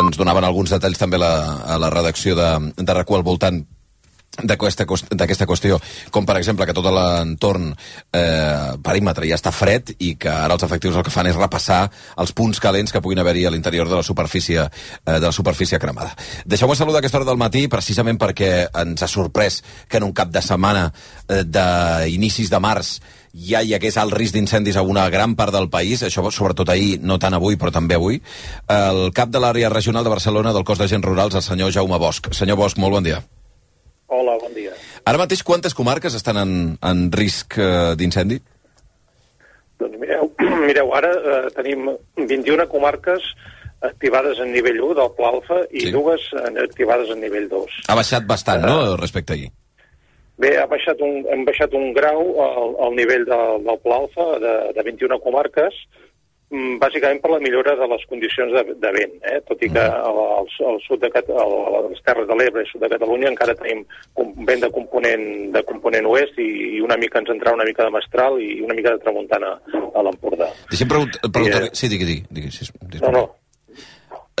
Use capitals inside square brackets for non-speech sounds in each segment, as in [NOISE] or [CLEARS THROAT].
ens donaven alguns detalls també la, a la redacció de, de RAC1 al voltant d'aquesta qüestió, com per exemple que tot l'entorn eh, perímetre ja està fred i que ara els efectius el que fan és repassar els punts calents que puguin haver-hi a l'interior de la superfície eh, de la superfície cremada. Deixeu-me saludar aquesta hora del matí precisament perquè ens ha sorprès que en un cap de setmana eh, d'inicis de març ja hi hagués alt risc d'incendis a una gran part del país, això sobretot ahir, no tant avui, però també avui. El cap de l'àrea regional de Barcelona del cos d'agents rurals, el senyor Jaume Bosch. Senyor Bosch, molt bon dia. Hola, bon dia. Ara mateix quantes comarques estan en, en risc eh, d'incendi? Doncs mireu, [CLEARS THROAT] mireu ara eh, tenim 21 comarques activades en nivell 1 del Pla Alfa i sí. dues activades en nivell 2. Ha baixat bastant, uh, no?, respecte a ahir. Bé, ha baixat un, hem baixat un grau al, al nivell de, del Pla Alfa de, de 21 comarques, bàsicament per la millora de les condicions de, de vent, eh? tot i que mm. al, al sud de Cat al, a les Terres de l'Ebre i sud de Catalunya encara tenim vent de component, de component oest i, i una mica ens entrarà una mica de mestral i una mica de tramuntana a l'Empordà. Preguntar... preguntar eh, sí, digui, digui. digui sí, no, no,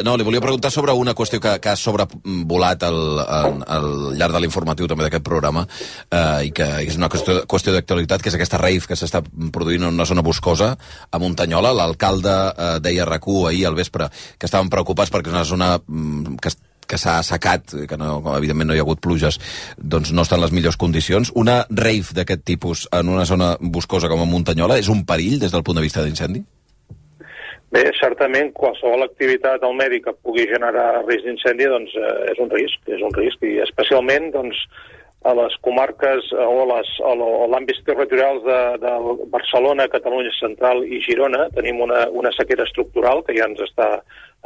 no, li volia preguntar sobre una qüestió que, que ha sobrevolat al, al, al llarg de l'informatiu també d'aquest programa eh, i que és una qüestió, qüestió d'actualitat, que és aquesta rave que s'està produint en una zona boscosa a Muntanyola. L'alcalde eh, deia a ahir al vespre que estaven preocupats perquè és una zona mm, que que s'ha assecat, que no, evidentment no hi ha hagut pluges, doncs no estan les millors condicions. Una rave d'aquest tipus en una zona boscosa com a Muntanyola és un perill des del punt de vista d'incendi? Bé, certament qualsevol activitat al medi que pugui generar risc d'incendi doncs, eh, és un risc, és un risc, i especialment doncs, a les comarques eh, o, o l'àmbits territorials de, de Barcelona, Catalunya Central i Girona tenim una, una sequera estructural que ja ens, està,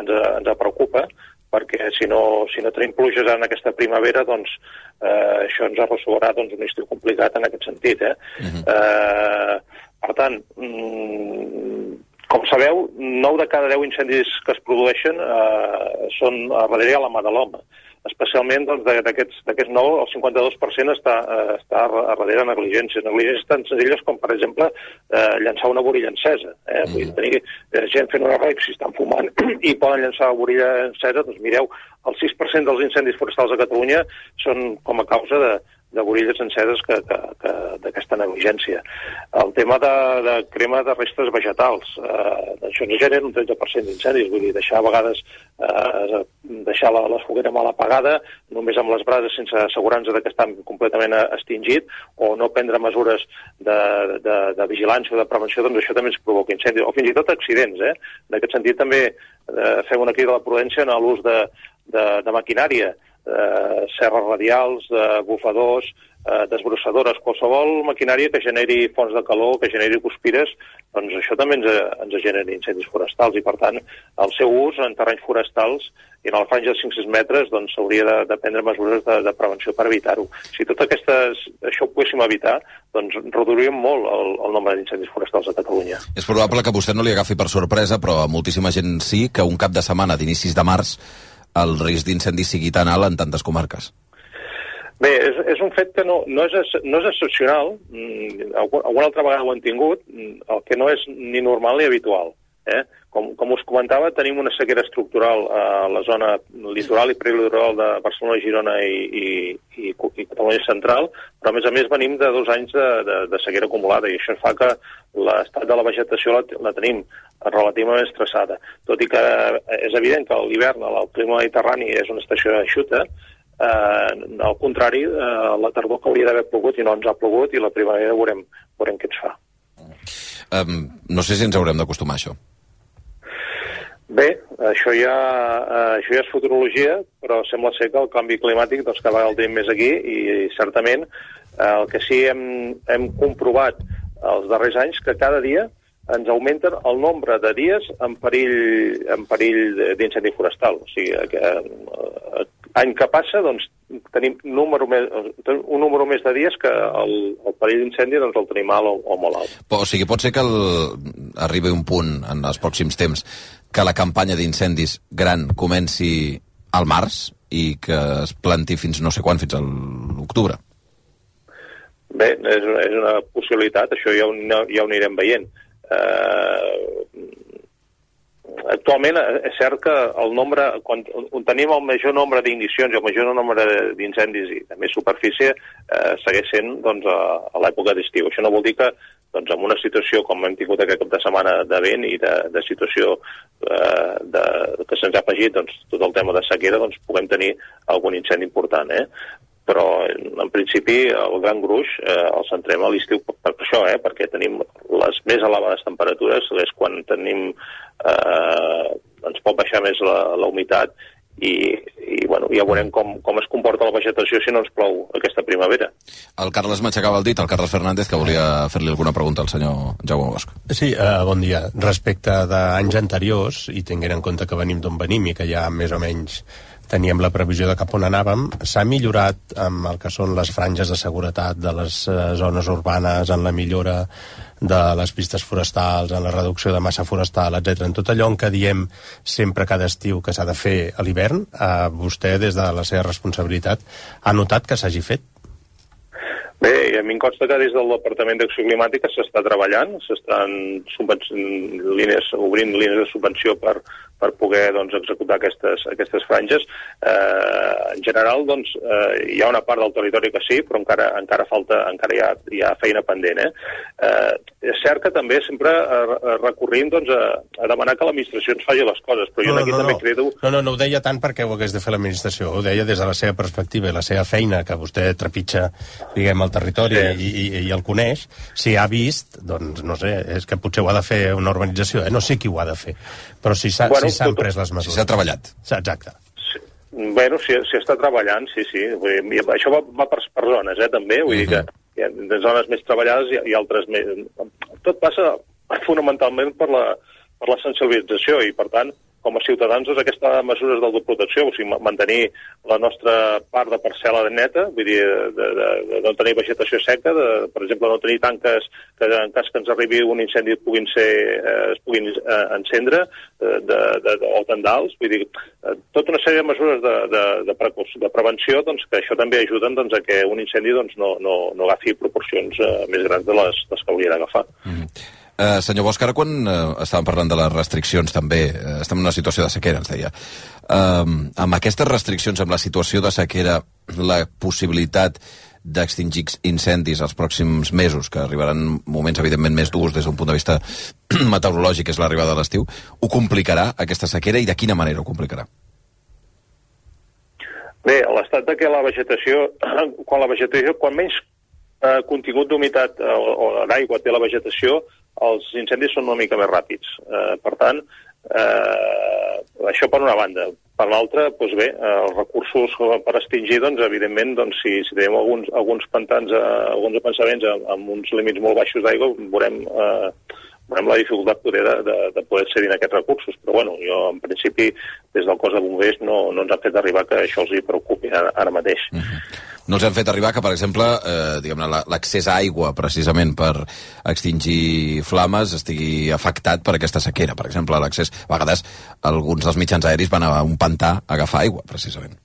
ens, ens preocupa, perquè si no, si no tenim pluges en aquesta primavera, doncs eh, això ens arrossegarà doncs, un estiu complicat en aquest sentit. Eh? Uh -huh. eh, per tant, mm, com sabeu, 9 de cada 10 incendis que es produeixen eh, són a darrere la mà de l'home. Especialment doncs, d'aquests doncs, 9, el 52% està, eh, està a darrere negligències. Negligències tan senzilles com, per exemple, eh, llançar una borilla encesa. Eh? Mm. Vull tenir eh, gent fent una rape si estan fumant [CLEARS THROAT] i poden llançar la borilla encesa, doncs mireu, el 6% dels incendis forestals a Catalunya són com a causa de, de borilles enceses d'aquesta negligència. El tema de, de crema de restes vegetals, eh, això no genera un 30% d'incendis, vull dir, deixar a vegades eh, deixar la, la foguera mal apagada, només amb les brases sense assegurança de que estan completament extingit, o no prendre mesures de, de, de vigilància o de prevenció, doncs això també ens provoca incendis, o fins i tot accidents. Eh? En aquest sentit també eh, fem una crida a la prudència en l'ús de, de, de maquinària, eh, serres radials, eh, bufadors, eh, desbrossadores, qualsevol maquinària que generi fonts de calor, que generi cuspires, doncs això també ens, ens genera incendis forestals i, per tant, el seu ús en terrenys forestals i en el franja de 500 metres doncs de, de prendre mesures de, de prevenció per evitar-ho. Si tot aquestes, això ho poguéssim evitar, doncs reduiríem molt el, el nombre d'incendis forestals a Catalunya. És probable que vostè no li agafi per sorpresa, però a moltíssima gent sí, que un cap de setmana d'inicis de març el risc d'incendi sigui tan alt en tantes comarques? Bé, és, és un fet que no, no, és, no és excepcional, mm, alguna altra vegada ho han tingut, mm, el que no és ni normal ni habitual. Eh? Com, com us comentava, tenim una sequera estructural a la zona litoral i prelitoral de Barcelona, Girona i, i, i, i Catalunya Central, però a més a més venim de dos anys de, de, de sequera acumulada i això fa que l'estat de la vegetació la, la tenim relativament estressada. Tot i que és evident que l'hivern el clima mediterrani és una estació eixuta, eh, al contrari, eh, la tardor que hauria d'haver plogut i no ens ha plogut i la primavera veurem, veurem què ens fa. Um, no sé si ens haurem d'acostumar a això. Bé, això ja, eh, això ja és futurologia, però sembla ser que el canvi climàtic doncs, cada vegada el tenim més aquí i, i certament eh, el que sí hem, hem comprovat els darrers anys que cada dia ens augmenten el nombre de dies en perill, en perill d'incendi forestal. O sigui, que, eh, any que passa, doncs, tenim número més, un número més de dies que el, el perill d'incendi doncs, el tenim alt o, o molt alt. O sigui, pot ser que el, arribi un punt en els pròxims temps que la campanya d'incendis gran comenci al març i que es planti fins no sé quan, fins a l'octubre. Bé, és, és una possibilitat, això ja ho, ja ho anirem veient. Eh, actualment eh, és cert que el nombre, quan, on tenim el major nombre d'ignicions i el major nombre d'incendis i més superfície eh, segueix sent doncs, a, a l'època d'estiu. Això no vol dir que doncs, en una situació com hem tingut aquest cap de setmana de vent i de, de situació eh, de, que se'ns ha afegit doncs, tot el tema de sequera, doncs puguem tenir algun incendi important. Eh? Però en principi el gran gruix eh, el centrem a l'estiu per, per això, eh, perquè tenim les més elevades temperatures, és quan tenim eh, ens pot baixar més la, la humitat i, i bueno, ja veurem com, com es comporta la vegetació si no ens plou aquesta primavera. El Carles m'aixecava el dit, el Carles Fernández, que volia fer-li alguna pregunta al senyor Jaume Bosch. Sí, uh, bon dia. Respecte d'anys anteriors, i tinguent en compte que venim d'on venim i que ja més o menys teníem la previsió de cap on anàvem, s'ha millorat amb el que són les franges de seguretat de les uh, zones urbanes, en la millora de les pistes forestals, en la reducció de massa forestal, etc. En tot allò en què diem sempre cada estiu que s'ha de fer a l'hivern, eh, vostè, des de la seva responsabilitat, ha notat que s'hagi fet? Bé, a mi em consta que des del Departament d'Acció Climàtica s'està treballant, s'estan obrint línies de subvenció per, per poder doncs, executar aquestes, aquestes franges. Eh, en general, doncs, eh, hi ha una part del territori que sí, però encara, encara falta, encara hi ha, hi ha feina pendent. Eh? Eh, és cert que també sempre eh, recorrim doncs, a, a demanar que l'administració ens faci les coses, però jo no, aquí no, també no. credo... No, no, no ho deia tant perquè ho hagués de fer l'administració, ho deia des de la seva perspectiva i la seva feina, que vostè trepitja, diguem, el territori sí. i, i, i el coneix, si ha vist, doncs, no sé, és que potser ho ha de fer una urbanització, eh? no sé qui ho ha de fer, però si s'han bueno, si tot... pres les mesures. Si s'ha treballat. Exacte. Sí. Bueno, si, si està treballant, sí, sí. Vull dir, això va, va per, per zones, eh, també. Vull uh -huh. dir que hi ha de zones més treballades i, i altres més... Tot passa fonamentalment per la, per la sensibilització i, per tant, com a ciutadans doncs, aquestes mesures d'autoprotecció, o sigui, mantenir la nostra part de parcel·la neta, vull dir, de, de, de no tenir vegetació seca, de, per exemple, no tenir tanques que en cas que ens arribi un incendi puguin ser, eh, es puguin eh, encendre, eh, de, de, de, o tendals, vull dir, eh, tota una sèrie de mesures de, de, de, pre de prevenció doncs, que això també ajuden doncs, a que un incendi doncs, no, no, no agafi proporcions eh, més grans de les, les que hauria d'agafar. Mm Uh, senyor Bosch, ara quan uh, estàvem parlant de les restriccions també, uh, estem en una situació de sequera, ens deia. Uh, amb aquestes restriccions, amb la situació de sequera, la possibilitat d'extingir incendis els pròxims mesos, que arribaran moments evidentment més durs des d'un punt de vista [CLEARS THROAT] meteorològic, és l'arribada de l'estiu, ho complicarà aquesta sequera i de quina manera ho complicarà? Bé, l'estat de que la vegetació, [CLEARS THROAT] quan la vegetació, quan menys eh, contingut d'humitat eh, o, o d'aigua té la vegetació, els incendis són una mica més ràpids. Eh, per tant, eh, això per una banda. Per l'altra, doncs bé, eh, els recursos per extingir, doncs, evidentment, doncs, si, si tenim alguns, alguns pantans, eh, alguns apensaments amb, amb uns límits molt baixos d'aigua, veurem, eh, veurem la dificultat poder de, de, de poder cedir aquests recursos. Però, bueno, jo, en principi, des del cos de bombers no, no ens ha fet arribar que això els hi preocupi ara, ara mateix. Uh mhm. -huh no els hem fet arribar que, per exemple, eh, diguem-ne, l'accés a aigua, precisament per extingir flames, estigui afectat per aquesta sequera. Per exemple, l'accés... A vegades, alguns dels mitjans aeris van a un pantà a agafar aigua, precisament.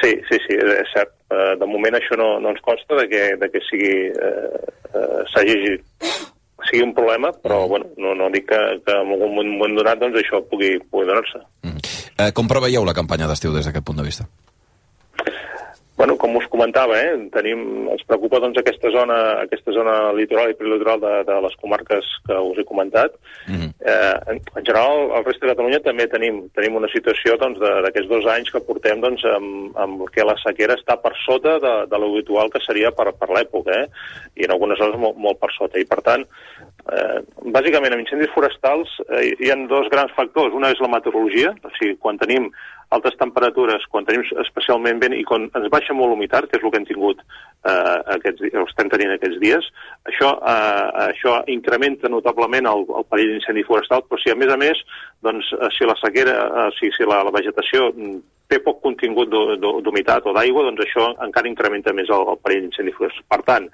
Sí, sí, sí, és cert. Uh, de moment això no, no ens consta de que, de que sigui uh, uh, s'hagi sigui un problema, però mm. bueno, no, no dic que, que en algun moment donat doncs, això pugui, pugui donar-se. Mm. Eh, com preveieu la campanya d'estiu des d'aquest punt de vista? Bueno, com us comentava, eh, tenim, ens preocupa doncs, aquesta, zona, aquesta zona litoral i prelitoral de, de les comarques que us he comentat. Mm -hmm. eh, en, en general, al reste de Catalunya també tenim, tenim una situació doncs, d'aquests dos anys que portem doncs, amb, amb què la sequera està per sota de, de l'habitual que seria per, per l'època, eh? i en algunes zones molt, molt per sota. I, per tant, eh, bàsicament, amb incendis forestals eh, hi ha dos grans factors. Una és la meteorologia, o sigui, quan tenim altes temperatures, quan tenim especialment vent i quan ens baixa molt l'humitat, que és el que hem tingut eh, aquests, estem tenint aquests dies, això, eh, això incrementa notablement el, el perill d'incendi forestal, però si a més a més, doncs, eh, si la sequera, eh, si, si la, la vegetació té poc contingut d'humitat o d'aigua, doncs això encara incrementa més el, el perill d'incendi forestal. Per tant,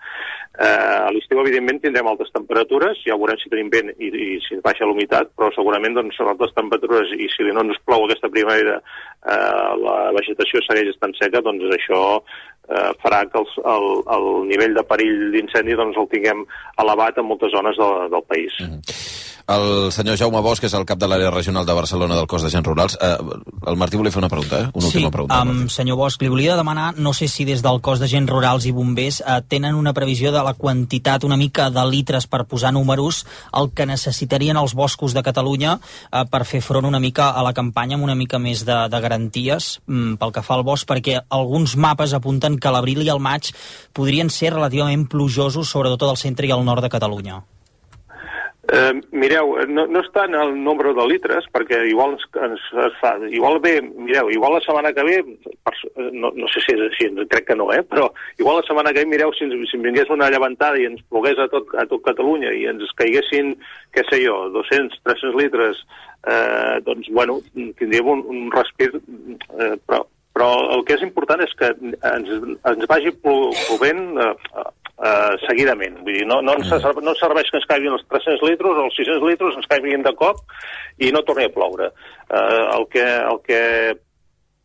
eh, a l'estiu, evidentment, tindrem altes temperatures, ja veurem si tenim vent i, i si baixa l'humitat, però segurament doncs, altes temperatures i si no ens plou aquesta primavera eh, la vegetació segueix estant seca, doncs això eh, farà que els, el, el nivell de perill d'incendi doncs, el tinguem elevat en moltes zones de, del país. Mm -hmm. El senyor Jaume Bosch, que és el cap de l'àrea regional de Barcelona del cos d'agents rurals. Eh, el Martí volia fer una pregunta, eh? Una sí, última pregunta. um, senyor Bosch, li volia demanar, no sé si des del cos d'agents rurals i bombers eh, tenen una previsió de la quantitat una mica de litres per posar números el que necessitarien els boscos de Catalunya eh, per fer front una mica a la campanya amb una mica més de, de garanties mm, pel que fa al bosc, perquè alguns mapes apunten que l'abril i el maig podrien ser relativament plujosos, sobretot al centre i al nord de Catalunya. Eh, mireu, no, no està en el nombre de litres, perquè igual ens, ens, es fa... Igual ve, mireu, igual la setmana que ve, per, no, no sé si és així, crec que no, eh? però igual la setmana que ve, mireu, si, ens, si vingués una llevantada i ens plogués a tot, a tot Catalunya i ens caiguessin, què sé jo, 200, 300 litres, eh, doncs, bueno, tindríem un, un respir, eh, però, però el que és important és que ens, ens vagi plovent eh, eh, seguidament. Vull dir, no, no, ens, serveix, no serveix que ens caiguin els 300 litres o els 600 litres, ens caiguin de cop i no torni a ploure. Eh, el, que, el que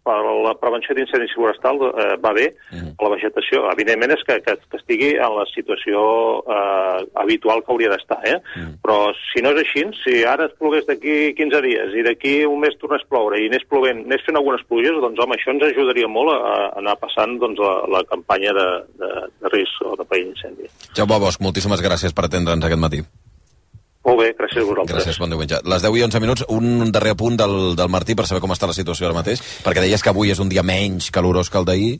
per la prevenció d'incendis forestal eh, va bé, mm. la vegetació, evidentment és que, que, que estigui en la situació eh, habitual que hauria d'estar, eh? Mm. però si no és així, si ara es plogués d'aquí 15 dies i d'aquí un mes tornés a ploure i anés plovent, anés fent algunes pluges, doncs home, això ens ajudaria molt a, a anar passant doncs, la, la campanya de, de, de risc o de perill d'incendi. Jaume Bosch, moltíssimes gràcies per atendre'ns aquest matí. Molt bé, gràcies a vosaltres. Gràcies, bon diumenge. Les 10 i 11 minuts, un darrer punt del, del Martí per saber com està la situació ara mateix, perquè deies que avui és un dia menys calorós que el d'ahir,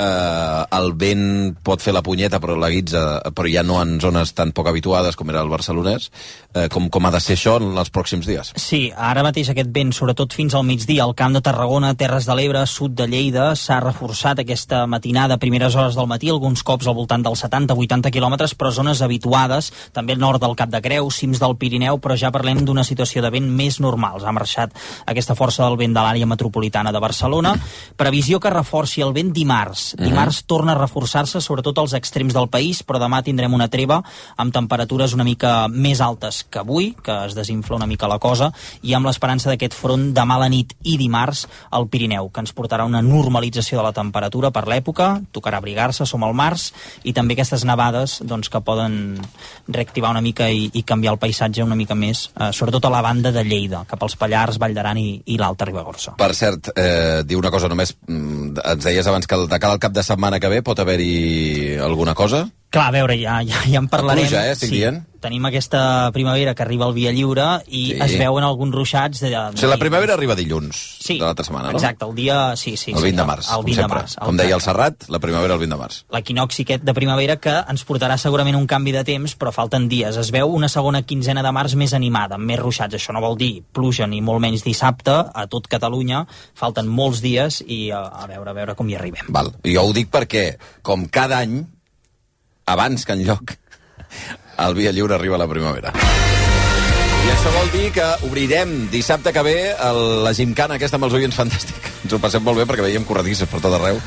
eh, el vent pot fer la punyeta, però la guitza, però ja no en zones tan poc habituades com era el barcelonès. Eh, com, com ha de ser això en els pròxims dies? Sí, ara mateix aquest vent, sobretot fins al migdia, al Camp de Tarragona, Terres de l'Ebre, sud de Lleida, s'ha reforçat aquesta matinada, primeres hores del matí, alguns cops al voltant dels 70-80 quilòmetres, però zones habituades, també al nord del Cap de Creu, cims del Pirineu, però ja parlem d'una situació de vent més normal. Ha marxat aquesta força del vent de l'àrea metropolitana de Barcelona. Previsió que reforci el vent dimarts. Dimarts torna a reforçar-se, sobretot als extrems del país, però demà tindrem una treva amb temperatures una mica més altes que avui, que es desinfla una mica la cosa, i amb l'esperança d'aquest front demà a la nit i dimarts al Pirineu, que ens portarà una normalització de la temperatura per l'època, tocarà abrigar-se, som al març, i també aquestes nevades doncs, que poden reactivar una mica i, i canviar el paisatge una mica més, eh, sobretot a la banda de Lleida, cap als Pallars, Vall d'Aran i, i l'Alta Ribagorça. Per cert, eh, dir una cosa només, mm, ens deies abans que de cara al cap de setmana que ve pot haver-hi alguna cosa? Clar, a veure, ja, ja, ja en parlarem. pluja, eh, estic sí, dient. Tenim aquesta primavera que arriba al Via Lliure i Sí. es veuen alguns ruixats... De, de, O sigui, la primavera arriba dilluns sí, de l'altra setmana, no? Exacte, el dia... Sí, sí, el 20 sí, de març, El com 20 de sempre. març. Com deia el. Serrat, la primavera el 20 de març. l'equinoxi aquest de primavera que ens portarà segurament un canvi de temps, però falten dies. Es veu una segona quinzena de març més animada, amb més ruixats. Això no vol dir pluja ni molt menys dissabte a tot Catalunya. Falten molts dies i a, a veure a veure com hi arribem. Val. Jo ho dic perquè, com cada any, abans que enlloc, el Via Lliure arriba a la primavera. I això vol dir que obrirem dissabte que ve el, la gimcana aquesta amb els oients fantàstic. Ens ho passem molt bé perquè veiem corredisses per tot arreu.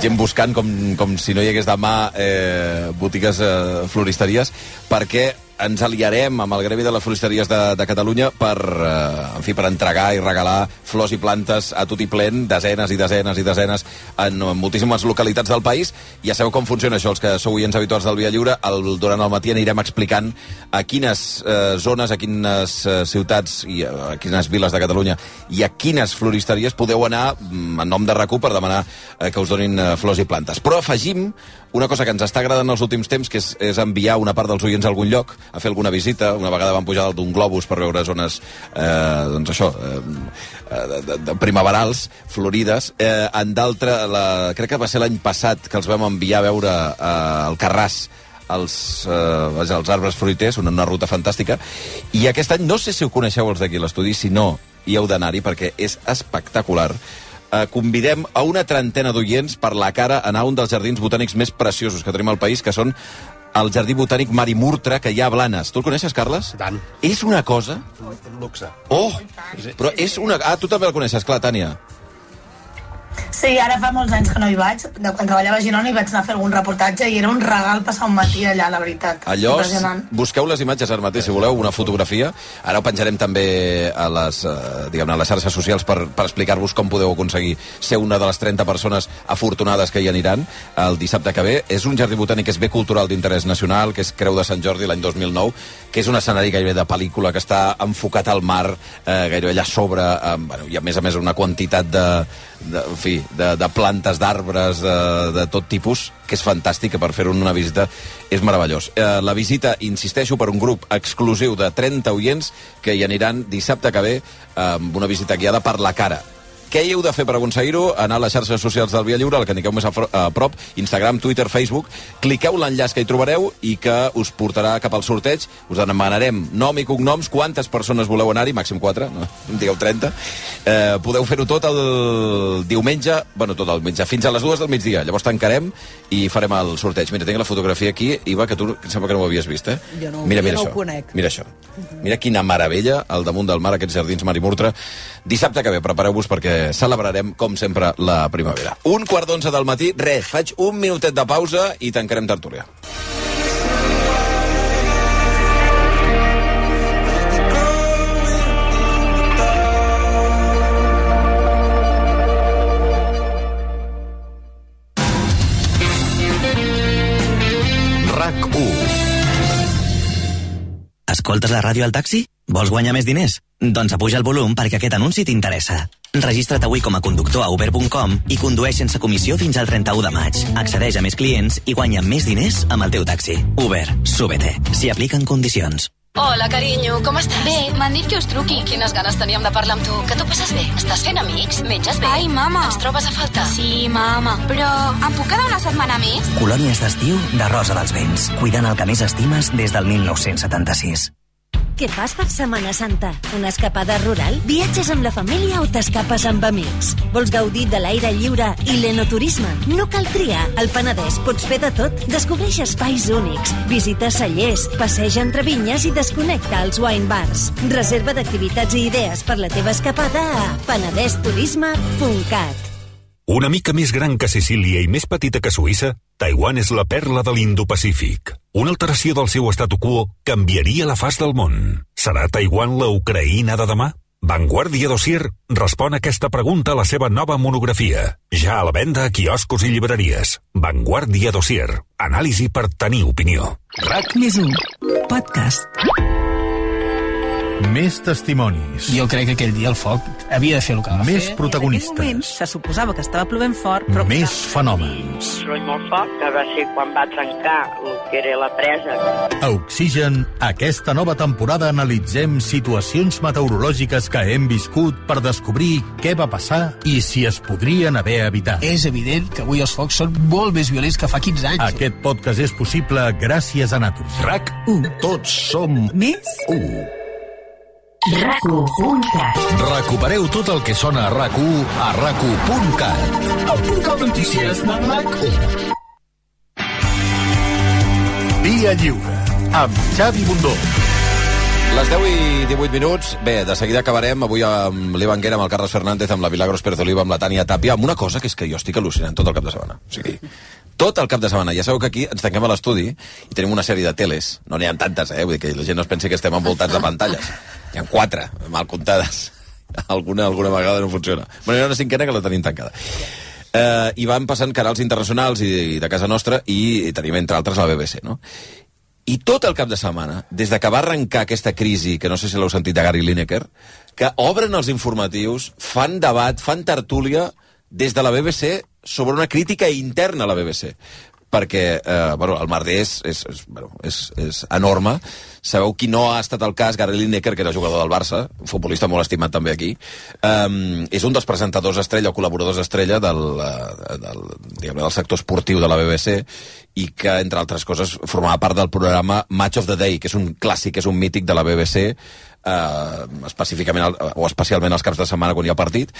Gent buscant com, com si no hi hagués demà eh, botigues eh, floristeries perquè ens aliarem amb el Gremi de les Floristeries de, de Catalunya per, eh, en fi, per entregar i regalar flors i plantes a tot i plen, desenes i desenes i desenes en moltíssimes localitats del país. Ja sabeu com funciona això, els que sou oients habituals del Via Lliure. El, durant el matí anirem explicant a quines eh, zones, a quines eh, ciutats i a quines viles de Catalunya i a quines floristeries podeu anar mm, en nom de RAC1 per demanar eh, que us donin eh, flors i plantes. Però afegim una cosa que ens està agradant els últims temps, que és, és enviar una part dels oients a algun lloc a fer alguna visita. Una vegada vam pujar d'un globus per veure zones, eh, doncs això, eh, de, de, de primaverals, florides. Eh, en d'altre, la, crec que va ser l'any passat que els vam enviar a veure eh, el Carràs, els, eh, els arbres fruiters, una, una ruta fantàstica. I aquest any, no sé si ho coneixeu els d'aquí l'estudi, si no, hi heu d'anar-hi perquè és espectacular eh, convidem a una trentena d'oients per la cara a anar a un dels jardins botànics més preciosos que tenim al país, que són el Jardí Botànic Marimurtra, que hi ha a Blanes. Tu el coneixes, Carles? Tant. És una cosa... Un luxe. Oh! Però és una... Ah, tu també el coneixes, clar, Tània. Sí, ara fa molts anys que no hi vaig. De quan treballava a Girona hi vaig anar a fer algun reportatge i era un regal passar un matí allà, la veritat. Allò, busqueu les imatges ara mateix, si voleu, una fotografia. Ara ho penjarem també a les, eh, diguem a les xarxes socials per, per explicar-vos com podeu aconseguir ser una de les 30 persones afortunades que hi aniran el dissabte que ve. És un jardí botànic que és bé cultural d'interès nacional, que és Creu de Sant Jordi l'any 2009, que és un escenari gairebé de pel·lícula que està enfocat al mar, eh, gairebé allà sobre, eh, bueno, i a més a més una quantitat de, de, fi, de, de plantes, d'arbres, de, de tot tipus, que és fantàstic, que per fer una visita és meravellós. Eh, la visita, insisteixo, per un grup exclusiu de 30 oients que hi aniran dissabte que ve eh, amb una visita guiada per la cara. Què hi heu de fer per aconseguir-ho? Anar a les xarxes socials del Via Lliure, el que anireu més a, a prop, Instagram, Twitter, Facebook. Cliqueu l'enllaç que hi trobareu i que us portarà cap al sorteig. Us demanarem nom i cognoms, quantes persones voleu anar-hi, màxim 4, no [LAUGHS] digueu 30. Eh, podeu fer-ho tot el diumenge, bueno, tot el diumenge, fins a les dues del migdia. Llavors tancarem i farem el sorteig. Mira, tinc la fotografia aquí, Iva, que tu em sembla que no ho havies vist, eh? Jo no- mira, jo mira no ho això. conec. Mira això. Mira quina meravella al damunt del mar, aquests jardins Mar i Murtra. Dissabte que ve, prepareu-vos perquè celebrarem, com sempre, la primavera. Un quart d'onze del matí, res, faig un minutet de pausa i tancarem tertúlia. Escoltes la ràdio al taxi? Vols guanyar més diners? Doncs apuja el volum perquè aquest anunci t'interessa. Registra't avui com a conductor a uber.com i condueix sense comissió fins al 31 de maig. Accedeix a més clients i guanya més diners amb el teu taxi. Uber, súbete. S'hi apliquen condicions. Hola, carinyo, com estàs? Bé, m'han dit que us truqui. Quines ganes teníem de parlar amb tu. Que tu passes bé? Estàs fent amics? Menges bé? Ai, mama. Ens trobes a faltar? Sí, mama. Però em puc quedar una setmana més? Colònies d'estiu de Rosa dels Vents. Cuidant el que més estimes des del 1976. Què fas per Setmana Santa? Una escapada rural? Viatges amb la família o t'escapes amb amics? Vols gaudir de l'aire lliure i l'enoturisme? No cal triar. Al Penedès pots fer de tot. Descobreix espais únics, visita cellers, passeja entre vinyes i desconnecta als wine bars. Reserva d'activitats i idees per la teva escapada a penedesturisme.cat. Una mica més gran que Sicília i més petita que Suïssa, Taiwan és la perla de l'Indo-Pacífic. Una alteració del seu statu quo canviaria la faç del món. Serà Taiwan la Ucraïna de demà? Vanguardia Dossier respon a aquesta pregunta a la seva nova monografia. Ja a la venda a quioscos i llibreries. Vanguardia Dossier. Anàlisi per tenir opinió. RAC més 1. Podcast. Més testimonis. Jo crec que aquell dia el foc havia de fer el que va Més fer. protagonistes. moment se suposava que estava plovent fort, però... Més fenòmens. soroll molt fort, que va ser quan va trencar el que era la presa. A Oxigen, aquesta nova temporada analitzem situacions meteorològiques que hem viscut per descobrir què va passar i si es podrien haver evitat. És evident que avui els focs són molt més violents que fa 15 anys. Aquest podcast és possible gràcies a Naturgy. RAC 1. Tots som Més u. RAC1.cat. Recupereu tot el que sona a RAC1 a RAC1.cat. El portal de notícies de RAC1. Via Lliure, amb Xavi Bundó. Les 10 i 18 minuts. Bé, de seguida acabarem avui amb l'Ivan Guerra, amb el Carles Fernández, amb la Milagros Pérez Oliva, amb la Tània Tàpia, amb una cosa que és que jo estic al·lucinant tot el cap de setmana. O sigui, tot el cap de setmana. Ja sabeu que aquí ens tanquem a l'estudi i tenim una sèrie de teles. No n'hi ha tantes, eh? Vull dir que la gent no es pensi que estem envoltats de pantalles. Hi ha quatre, mal comptades. [LAUGHS] Alguna, alguna vegada no funciona. Bueno, hi ha una cinquena que la tenim tancada. Eh, I van passant canals internacionals i, i de casa nostra i, i tenim, entre altres, la BBC, no? I tot el cap de setmana, des de que va arrencar aquesta crisi, que no sé si l'heu sentit de Gary Lineker, que obren els informatius, fan debat, fan tertúlia des de la BBC sobre una crítica interna a la BBC perquè eh, bueno, el merder és, és, és, bueno, és, és enorme. Sabeu qui no ha estat el cas? Gary Lineker, que era jugador del Barça, un futbolista molt estimat també aquí. Um, és un dels presentadors estrella o col·laboradors estrella del, eh, del, diguem del sector esportiu de la BBC i que, entre altres coses, formava part del programa Match of the Day, que és un clàssic, és un mític de la BBC, eh, específicament el, o especialment els caps de setmana quan hi ha partit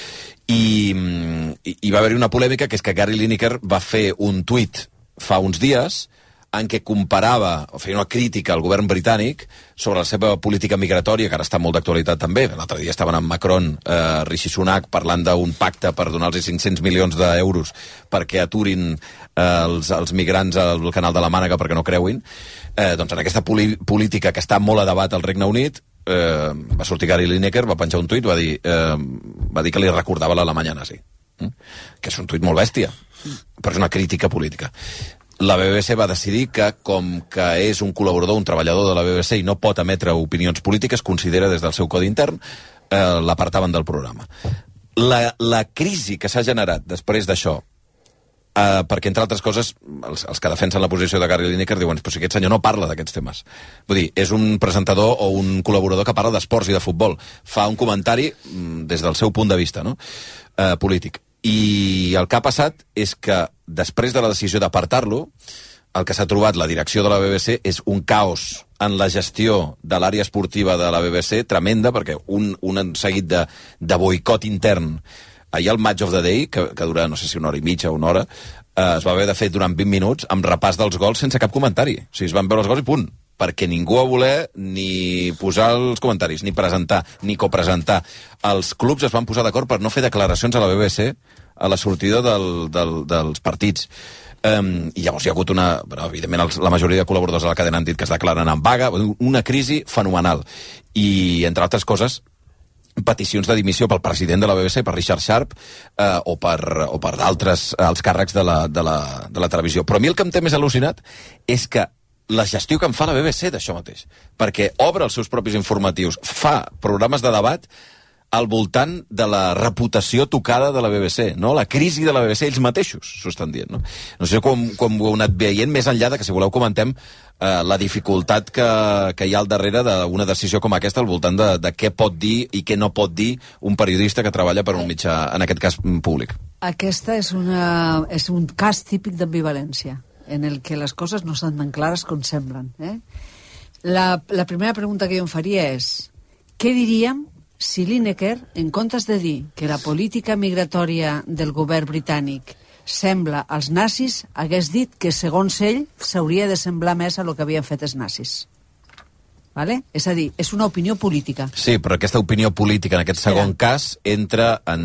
i, i, i va haver-hi una polèmica que és que Gary Lineker va fer un tuit fa uns dies en què comparava, o feia una crítica al govern britànic sobre la seva política migratòria, que ara està molt d'actualitat també. L'altre dia estaven amb Macron, eh, Rishi Sunak, parlant d'un pacte per donar-los 500 milions d'euros perquè aturin eh, els, els migrants al canal de la Mànega perquè no creuin. Eh, doncs en aquesta política que està molt a debat al Regne Unit, eh, va sortir Gary Lineker, va penjar un tuit, va dir, eh, va dir que li recordava l'Alemanya nazi. Mm? Que és un tuit molt bèstia, però és una crítica política. La BBC va decidir que, com que és un col·laborador, un treballador de la BBC i no pot emetre opinions polítiques, considera des del seu codi intern, eh, l'apartaven del programa. La, la crisi que s'ha generat després d'això Uh, perquè, entre altres coses, els, els que defensen la posició de Gary Lineker diuen però si aquest senyor no parla d'aquests temes. Vull dir, és un presentador o un col·laborador que parla d'esports i de futbol. Fa un comentari mm, des del seu punt de vista no? uh, polític. I el que ha passat és que, després de la decisió d'apartar-lo, el que s'ha trobat la direcció de la BBC és un caos en la gestió de l'àrea esportiva de la BBC tremenda, perquè un, un seguit de, de boicot intern ahir el Match of the Day, que, que dura no sé si una hora i mitja o una hora, eh, es va haver de fer durant 20 minuts amb repàs dels gols sense cap comentari. O sigui, es van veure els gols i punt perquè ningú va voler ni posar els comentaris, ni presentar, ni copresentar. Els clubs es van posar d'acord per no fer declaracions a la BBC a la sortida del, del, dels partits. Um, I llavors hi ha hagut una... Però, evidentment, els, la majoria de col·laboradors de la cadena han dit que es declaren en vaga. Una crisi fenomenal. I, entre altres coses, peticions de dimissió pel president de la BBC, per Richard Sharp, eh, o per, o per d'altres els càrrecs de la, de, la, de la televisió. Però a mi el que em té més al·lucinat és que la gestió que en fa la BBC d'això mateix, perquè obre els seus propis informatius, fa programes de debat al voltant de la reputació tocada de la BBC, no? La crisi de la BBC, ells mateixos s'ho estan dient, no? No sé com, com ho heu anat veient, més enllà de que, si voleu, comentem eh, la dificultat que, que hi ha al darrere d'una decisió com aquesta al voltant de, de què pot dir i què no pot dir un periodista que treballa per un mitjà, en aquest cas, públic. Aquesta és, una, és un cas típic d'ambivalència, en el que les coses no estan tan clares com semblen. Eh? La, la primera pregunta que jo em faria és què diríem si Lineker, en comptes de dir que la política migratòria del govern britànic sembla als nazis, hagués dit que, segons ell, s'hauria de semblar més a lo que havien fet els nazis. Vale? És a dir, és una opinió política. Sí, però aquesta opinió política, en aquest segon Espera. cas, entra en,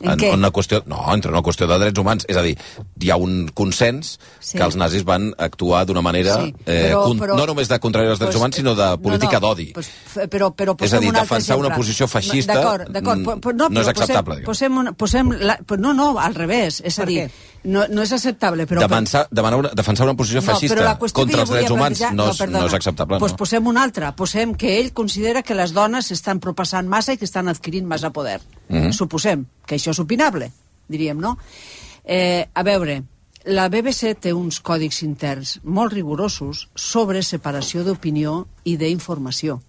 en, en, en una qüestió... No, entra en una qüestió de drets humans. És a dir, hi ha un consens sí. que els nazis van actuar d'una manera... Sí, però, eh, però, no només de contrari als drets pues, humans, sinó de política no, no, d'odi. Pues, però, però és a dir, un defensar una posició feixista d'acord, d'acord, mm, no, no és acceptable. Posem, posem, una, posem la, no, no, al revés. És a dir, no, no és acceptable, però... Defensar, demanar una, defensar una posició no, feixista contra els drets humans no, és, no, no és acceptable. Pues no. posem una altra. Posem que ell considera que les dones estan propassant massa i que estan adquirint massa poder. Mm -hmm. Suposem que això és opinable, diríem, no? Eh, a veure, la BBC té uns còdics interns molt rigorosos sobre separació d'opinió i d'informació.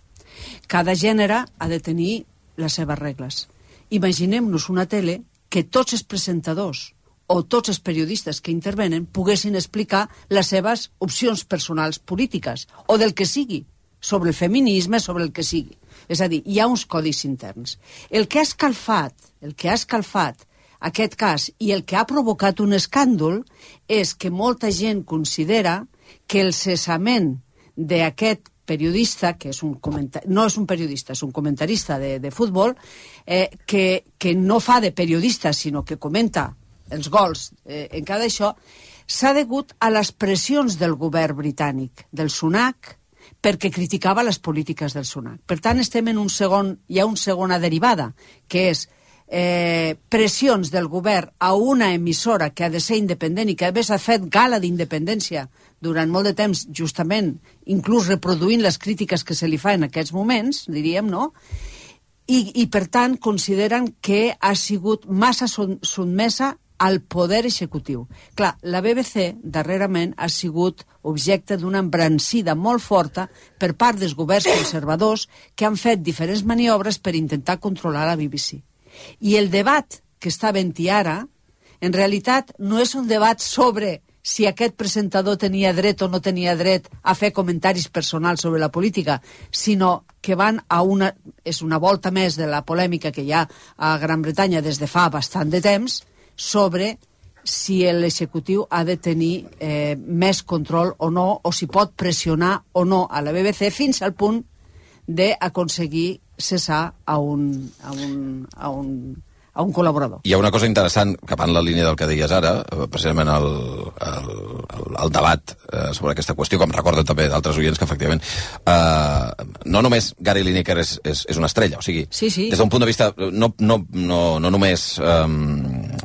Cada gènere ha de tenir les seves regles. Imaginem-nos una tele que tots els presentadors o tots els periodistes que intervenen poguessin explicar les seves opcions personals polítiques, o del que sigui, sobre el feminisme, sobre el que sigui. És a dir, hi ha uns codis interns. El que ha escalfat, el que ha escalfat aquest cas i el que ha provocat un escàndol és que molta gent considera que el cessament d'aquest periodista, que és un no és un periodista, és un comentarista de, de futbol, eh, que, que no fa de periodista, sinó que comenta els gols eh, en cada això, s'ha degut a les pressions del govern britànic, del SUNAC, perquè criticava les polítiques del SUNAC. Per tant, estem en un segon, hi ha una segona derivada, que és eh, pressions del govern a una emissora que ha de ser independent i que a més ha fet gala d'independència durant molt de temps, justament, inclús reproduint les crítiques que se li fa en aquests moments, diríem, no?, i, i per tant consideren que ha sigut massa sotmesa al poder executiu. Clar, la BBC darrerament ha sigut objecte d'una embrancida molt forta per part dels governs conservadors que han fet diferents maniobres per intentar controlar la BBC. I el debat que està venti ara, en realitat, no és un debat sobre si aquest presentador tenia dret o no tenia dret a fer comentaris personals sobre la política, sinó que van a una... és una volta més de la polèmica que hi ha a Gran Bretanya des de fa bastant de temps, sobre si l'executiu ha de tenir eh, més control o no, o si pot pressionar o no a la BBC fins al punt d'aconseguir cessar a un, a un, a un, a un col·laborador. Hi ha una cosa interessant, que va en la línia del que deies ara, eh, precisament el, el, el, el debat eh, sobre aquesta qüestió, com recorden també d'altres oients que efectivament eh, no només Gary Lineker és, és, és una estrella, o sigui, Sí, sí. des d'un punt de vista no, no, no, no només eh,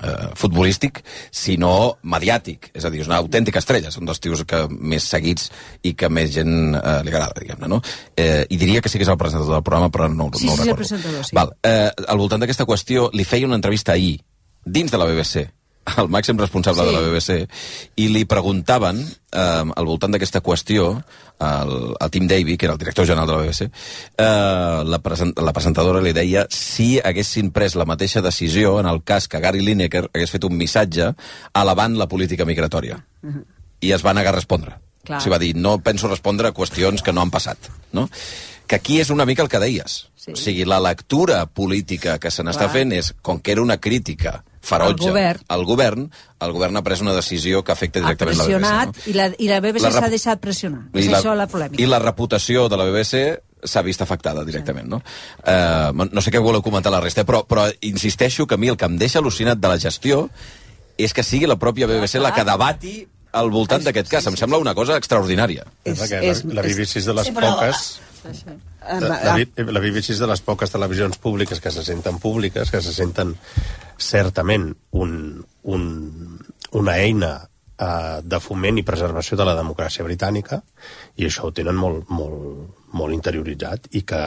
eh, futbolístic, sinó mediàtic, és a dir, és una autèntica estrella, és un dels tios que més seguits i que més gent eh, li agrada, diguem-ne, no? Eh, I diria que sí que és el presentador del programa, però no, Sí, no ho sí, és el recordo. presentador, sí. Val, eh, al voltant d'aquesta qüestió li feia una entrevista ahir, dins de la BBC, el màxim responsable Sí. de la BBC, i li preguntaven, eh, al voltant d'aquesta qüestió, el, el Tim Davy, que era el director general de la BBC, eh, la, present, la presentadora li deia si haguessin pres la mateixa decisió en el cas que Gary Lineker hagués fet un missatge alabant la política migratòria. I es va negar a respondre. Clar. O sigui, va dir, no penso respondre a qüestions que no han passat. No? Que aquí és una mica el que deies. Sí. O sigui, la lectura política que se n'està fent és, com que era una crítica ferotge Al govern. al govern, el govern ha pres una decisió que afecta Ha directament la pressionat BBC. i, la, i la BBC La rep- s'ha deixat pressionar. No? És I la, això la polèmica. I la reputació de la BBC s'ha vist afectada directament, no? Eh, no sé què voleu comentar la resta, però, però insisteixo que a mi el que em deixa al·lucinat de la gestió és que sigui la pròpia BBC la que debati al voltant d'aquest cas. Em sembla una cosa extraordinària. És, que la, la BBC és de les Sí, però- poques... Eh, La, la, la BBC és de les poques televisions públiques que se senten públiques, que se senten certament un, un, una eina eh, de foment i preservació de la democràcia britànica i això ho tenen molt, molt, molt interioritzat i que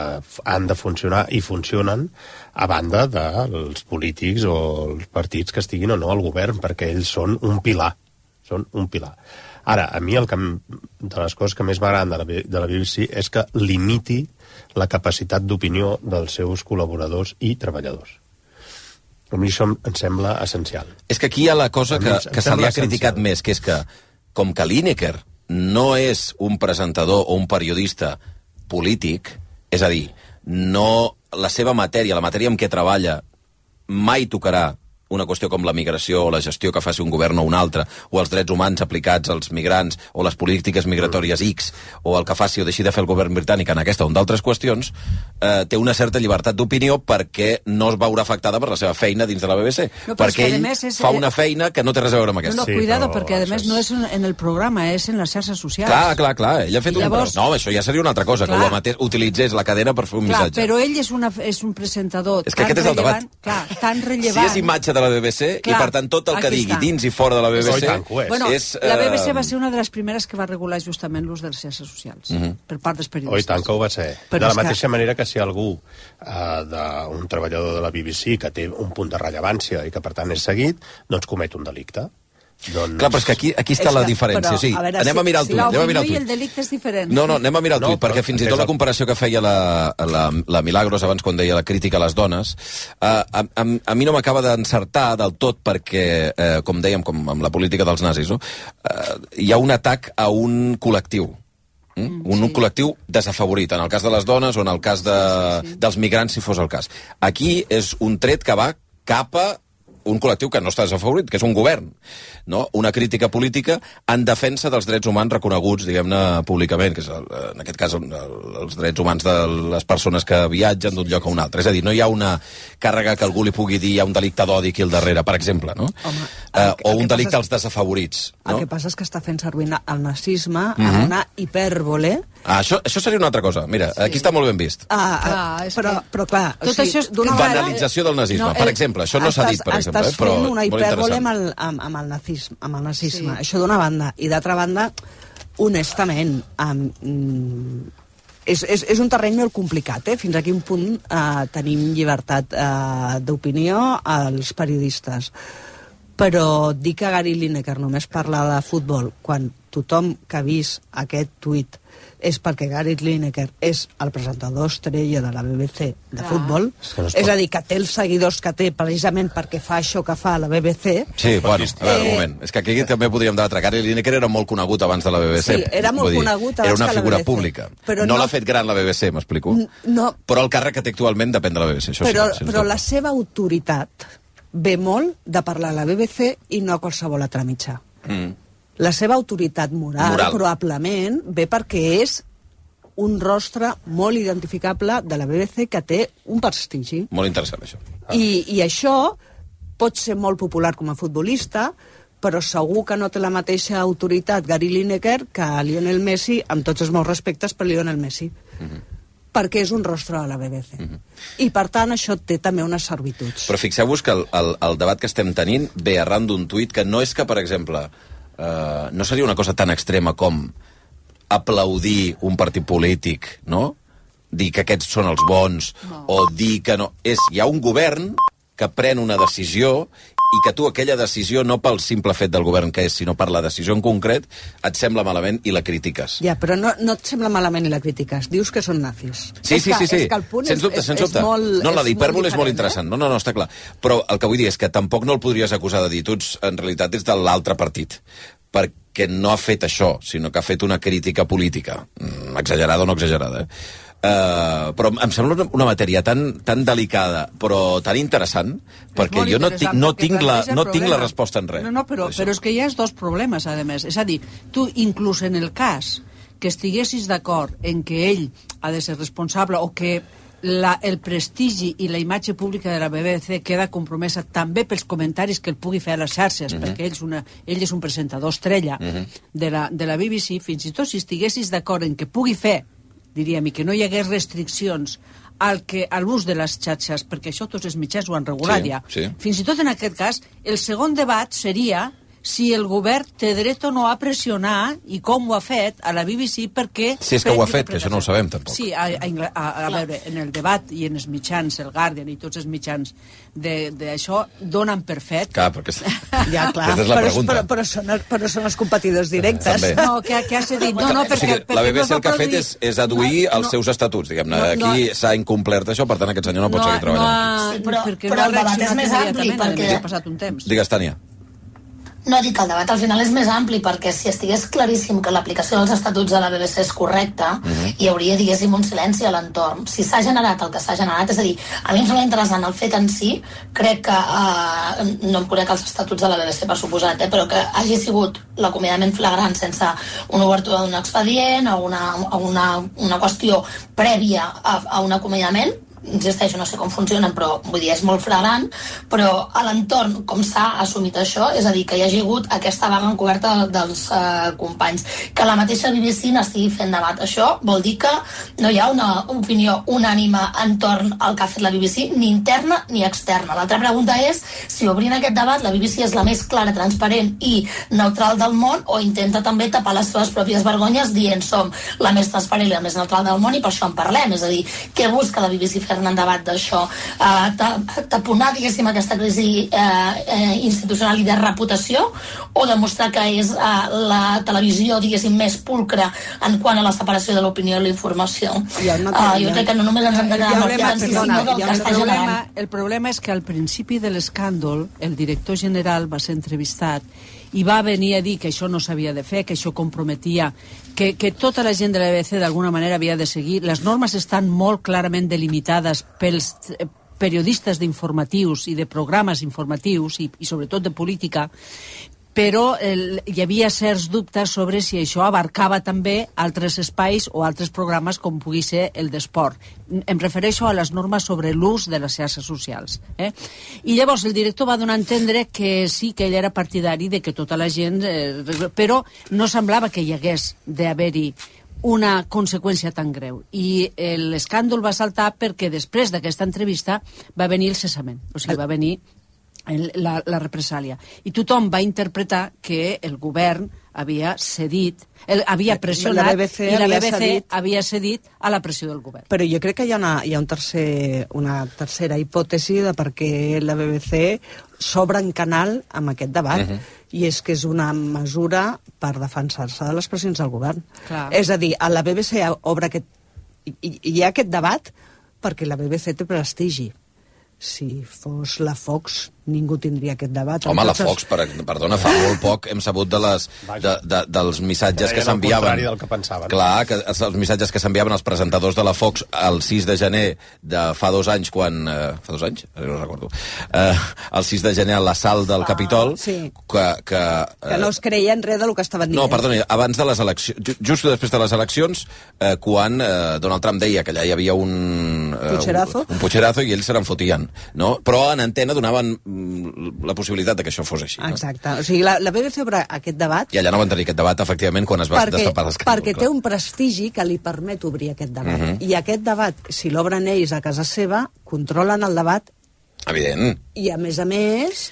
han de funcionar i funcionen a banda dels polítics o els partits que estiguin o no al govern perquè ells són un pilar són un pilar. Ara, a mi el que, de les coses que més m'agraden de, la, de la BBC és que limiti la capacitat d'opinió dels seus col·laboradors i treballadors. A mi això em, em sembla essencial. És que aquí hi ha la cosa que, que se li ha criticat essencial. més, que és que, com que Lineker no és un presentador o un periodista polític, és a dir, no, la seva matèria, la matèria amb què treballa, mai tocarà una qüestió com la migració o la gestió que faci un govern o un altre, o els drets humans aplicats als migrants, o les polítiques migratòries X, o el que faci o deixi de fer el govern britànic en aquesta o en d'altres qüestions, eh, té una certa llibertat d'opinió perquè no es veurà afectada per la seva feina dins de la BBC. No, però perquè ell és- fa una feina que no té res a veure amb No, aquesta. no, cuidado, perquè a més no és en el programa, és en les xarxes socials. Clar, clar, clar, ell ha fet I llavors- un... No, això ja seria una altra cosa, Clar. que amatés, utilitzés la cadena per fer un Clar, missatge. però ell és, una, és un presentador És que tan aquest és el debat. rellevant, clar, tan Si rellevant... és imatge de la BBC, Clar, i per tant tot el que digui està. dins i fora de la BBC... Oh, tant és. Bueno, és, la BBC eh, va ser una de les primeres que va regular justament l'ús de les xarxes socials, Mhm. per part dels Oh, i periodistes. tant que ho va ser. Però de la és que- mateixa manera que si algú, eh, de, un treballador de la BBC, que té un punt de rellevància i que per tant és seguit, doncs comet un delicte. Doncs... Clar, però és que aquí, aquí està És la que- diferència. però, sí, a veure, anem si- a mirar el si tuit. Anem a mirar el i el delicte és diferent. No, no, anem a mirar el No, tuit, perquè fins i tot la comparació que feia la, la, la Milagros abans quan deia la crítica a les dones, eh, a, a, a mi no m'acaba d'encertar del tot perquè, eh, com dèiem, com amb la política dels nazis, no? eh, hi ha un atac a un col·lectiu. Mm? Un, un col·lectiu desafavorit, en el cas de les dones o en el cas de, sí, sí. dels migrants, si fos el cas. Aquí és un tret que va cap a un col·lectiu que no està desafavorit, que és un govern, no? una crítica política en defensa dels drets humans reconeguts, diguem-ne, públicament, que és, el, en aquest cas, el, els drets humans de les persones que viatgen d'un lloc a un altre. És a dir, no hi ha una càrrega que algú li pugui dir hi ha un delicte d'odi aquí al darrere, per exemple, no? Home, eh, el- o el un delicte als desafavorits. El No? que passa és que està fent servir el nazisme Mhm. amb una hipèrbole Ah, això, això seria una altra cosa. Mira, sí. aquí està molt ben vist. Ah, Clar, és però, però clar, Tot o sigui, això és- Banalització del nazisme, No, per el- exemple. Això no s'ha dit, per exemple, Estàs eh? però fent una hipèrbole amb el, amb, amb el nazisme. Amb el nazisme. Sí. Això d'una banda. I d'altra banda, honestament, um, mm, és, és, és un terreny molt complicat, eh? Fins a quin punt eh, tenim llibertat eh, d'opinió als periodistes. Però dir que Gary Lineker només parla de futbol quan tothom que ha vist aquest tuit és perquè Gary Lineker és el presentador estrella de la BBC de Clar. futbol, És que no es és pot- a dir, que té els seguidors que té precisament perquè fa això que fa a la BBC, Sí, bueno, a veure, un Eh, moment. És que aquí també podríem debatre. Gary Lineker era molt conegut abans de la BBC. Sí, era molt dir, conegut Era abans una que la figura pública. Però no no- l'ha fet gran la BBC, m'explico? no, Però el càrrec que té actualment depèn de la BBC, això però, sí. però la seva autoritat ve molt de parlar a la BBC i no a qualsevol altre mitjà. Mm. La seva autoritat moral, Moral. probablement ve perquè és un rostre molt identificable de la BBC que té un prestigi. Molt interessant, això. I, I això pot ser molt popular com a futbolista, però segur que no té la mateixa autoritat Gary Lineker que Lionel Messi, amb tots els meus respectes per Lionel Messi. Perquè és un rostre de la BBC. I, per tant, això té també unes servituds. Però fixeu-vos que el, el, el debat que estem tenint ve arran d'un tuit que no és que, per exemple, eh, no seria una cosa tan extrema com aplaudir un partit polític, no? Dir que aquests són els bons, no. o dir que no... És, hi ha un govern que pren una decisió i que tu aquella decisió, no pel simple fet del govern que és, sinó per la decisió en concret, et sembla malament i la critiques. Ja, però no, no et sembla malament i la critiques. Dius que són nazis. Sí, és sí, que, sí, sí. És que el punt sens dubte, és, sens dubte. és molt no, la d'hipèrbol és molt interessant. No, no, no, està clar. Però el que vull dir és que tampoc no el podries acusar de dir tu ets, en realitat és de l'altre partit perquè no ha fet això, sinó que ha fet una crítica política, mm, exagerada o no exagerada, eh? Uh, però em sembla una, una matèria tan, tan delicada però tan interessant perquè molt jo no tinc, no perquè tinc, la, no tinc la resposta en res. No, no, però, però és que hi ha dos problemes, a més. És a dir, tu, inclús en el cas que estiguessis d'acord en que ell ha de ser responsable o que la, el prestigi i la imatge pública de la BBC queda compromesa també pels comentaris que el pugui fer a les xarxes, Mhm. perquè ell és, una, ell és un presentador estrella Mhm. de, la, de la BBC, fins i tot si estiguessis d'acord en que pugui fer, diríem, i que no hi hagués restriccions al que a l'ús de les xarxes, perquè això tots els mitjans ho han regulat Sí, ja. sí. Fins i tot en aquest cas, el segon debat seria si el govern té dret o no a pressionar, i com ho ha fet, a la BBC perquè... Si és que ho ha fet, que això no ho sabem, tampoc. Sí, a, a, a, a veure, en el debat i en els mitjans, el Guardian i tots els mitjans de- d'això, donen per fet... Clar, perquè... [LAUGHS] Ja, clar, Aquesta és la però, pregunta. però, però, són, però són els competidors directes. També. No, que, que has dit, [LAUGHS] no, no, o perquè... sigui, perquè la no BBC es va el que ha fet és, és aduir No, els no. seus estatuts. Diguem-ne, No, no. aquí s'ha incomplert això, per tant aquest senyor no pot no, seguir treballant. No, Sí, però- però no ha el debat és més ampli, perquè- ha passat un temps. Digues, Tània. No, dic que el debat al final és més ampli perquè si estigués claríssim que l'aplicació dels estatuts de la BBC és correcta, Mhm. hi hauria, diguéssim, un silenci a l'entorn. Si s'ha generat el que s'ha generat, és a dir, a mi em sembla interessant el fet en si, crec que, eh, no em conec els estatuts de la BBC per suposat, eh, però que hagi sigut l'acomiadament flagrant sense una obertura d'un expedient o una, una, una qüestió prèvia a, a un acomiadament, insisteixo, no sé com funcionen, però vull dir, és molt flagrant, però a l'entorn, com s'ha assumit això, és a dir, que hi hagi hagut aquesta vaga encoberta dels eh, companys. Que la mateixa BBC n'estigui fent debat. Això vol dir que no hi ha una opinió unànime entorn al que ha fet la BBC, ni interna ni externa. L'altra pregunta és si obrint aquest debat la BBC és la més clara, transparent i neutral del món o intenta també tapar les seves pròpies vergonyes dient som la més transparent i la més neutral del món i per això en parlem. És a dir, què busca la BBC fer en debat d'això? Uh, ta, taponar, diguéssim, aquesta crisi uh, uh, institucional i de reputació o demostrar que és uh, la televisió, diguéssim, més pulcre en quant a la separació de l'opinió i la informació? Ha una Uh, jo crec que no només ens hem de quedar amb el problema, financer, perdona, sinó del que un està problema, generant. el problema és que al principi de l'escàndol el director general va ser entrevistat i va venir a dir que això no s'havia de fer, que això comprometia, que, que tota la gent de la BBC d'alguna manera havia de seguir. Les normes estan molt clarament delimitades pels eh, periodistes d'informatius i de programes informatius i, i sobretot de política però el, hi havia certs dubtes sobre si això abarcava també altres espais o altres programes com pugui ser el d'esport. Em refereixo a les normes sobre l'ús de les xarxes socials. Eh? I llavors el director va donar a entendre que sí, que ell era partidari de que tota la gent... Eh, però no semblava que hi hagués d'haver-hi una conseqüència tan greu. I l'escàndol va saltar perquè després d'aquesta entrevista va venir el cessament. O sigui, va venir la, la represàlia. I tothom va interpretar que el govern havia cedit, el, havia pressionat La BBC i la havia BBC cedit. havia cedit a la pressió del govern. Però jo crec que hi ha, una, hi ha un tercer, una tercera hipòtesi de per què la BBC s'obre en canal amb aquest debat. Mhm. I és que és una mesura per defensar-se de les pressions del govern. Clar. És a dir, a la BBC obre aquest... Hi, hi ha aquest debat perquè la BBC té prestigi. Si fos la Fox ningú tindria aquest debat. Home, la Fox, per, perdona, fa molt poc hem sabut de les, de, de, dels missatges que s'enviaven. contrari del que pensaven. Clar, que els, missatges que s'enviaven els presentadors de la Fox el 6 de gener de fa dos anys, quan... Eh, fa dos anys? Ara No recordo. Eh, el 6 de gener a l'assalt del Capitol, Ah, sí. que... que, Que eh, no es creien res del que estaven dient. no, perdoni, abans de les eleccions, ju- just després de les eleccions, eh, quan eh, Donald Trump deia que allà hi havia un... Eh, Pucherazo. Un, un pucherazo i ells se n'en fotien, no? Però en antena donaven la possibilitat de que això fos així. No? Exacte. O sigui, la, la BBC obre aquest debat I allà no van tenir aquest debat, efectivament, quan es va perquè, destapar l'escàndol. perquè té un prestigi que li permet obrir aquest debat. Mhm. I aquest debat, si l'obren ells a casa seva, controlen el debat Evident. i, a més a més,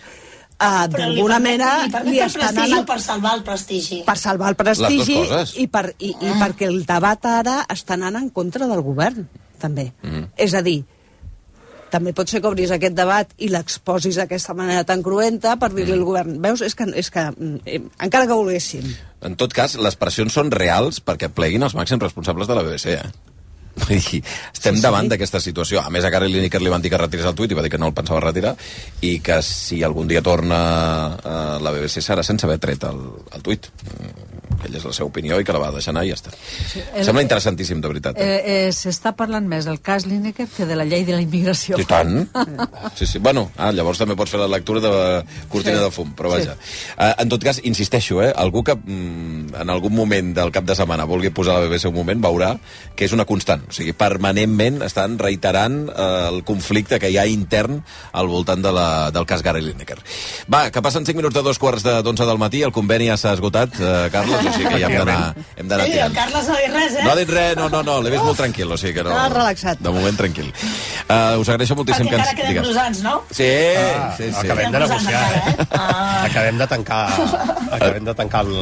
uh, d'alguna manera li li el estan prestigi anant per salvar el prestigi? per salvar el prestigi i, per, i, i perquè el debat ara està anant en contra del govern, també. Mhm. És a dir, també pot ser que obris aquest debat i l'exposis d'aquesta manera tan cruenta per dir-li al govern, veus, és que, és que mm, eh, encara que volguéssim, En tot cas, les pressions són reals perquè pleguin els màxims responsables de la BBC, eh? Vull dir, estem sí, davant d'aquesta situació. A més, a Gary Lineker li van dir que retirés el tuit i va dir que no el pensava retirar i que si algun dia torna a la BBC serà sense haver tret el, el tuit. Mm, Aquella és la seva opinió i que la va deixar anar i ja està. Sí, el- Sembla interessantíssim, de veritat. Eh? Eh, eh, S'està parlant més del cas Lineker que de la llei de la immigració. I tant. Sí, sí. Bueno, ah, llavors també pots fer la lectura de Cortina Sí. de fum, però vaja. Uh, en tot cas, insisteixo, eh, algú que mm, en algun moment del cap de setmana vulgui posar la BBC un moment veurà que és una constant. O sigui, permanentment estan reiterant uh, el conflicte que hi ha intern al voltant de la, del cas Gary Lineker. Va, que passen 5 minuts de dos quarts de 11 del matí, el conveni ja s'ha esgotat, uh, Carlos, o sigui que ja hem d'anar hem d'anar Ei, el tirant. Carles no ha dit res, eh? No ha dit res, no, no, no, l'he vist molt tranquil, o sigui que no... Està relaxat. De moment, tranquil. Uh, us agraeixo moltíssim Perquè que encara queden digues. brosants, no? Sí, Ah, sí, sí. Acabem de negociar, eh? Acabem de tancar, [LAUGHS] acabem de tancar el,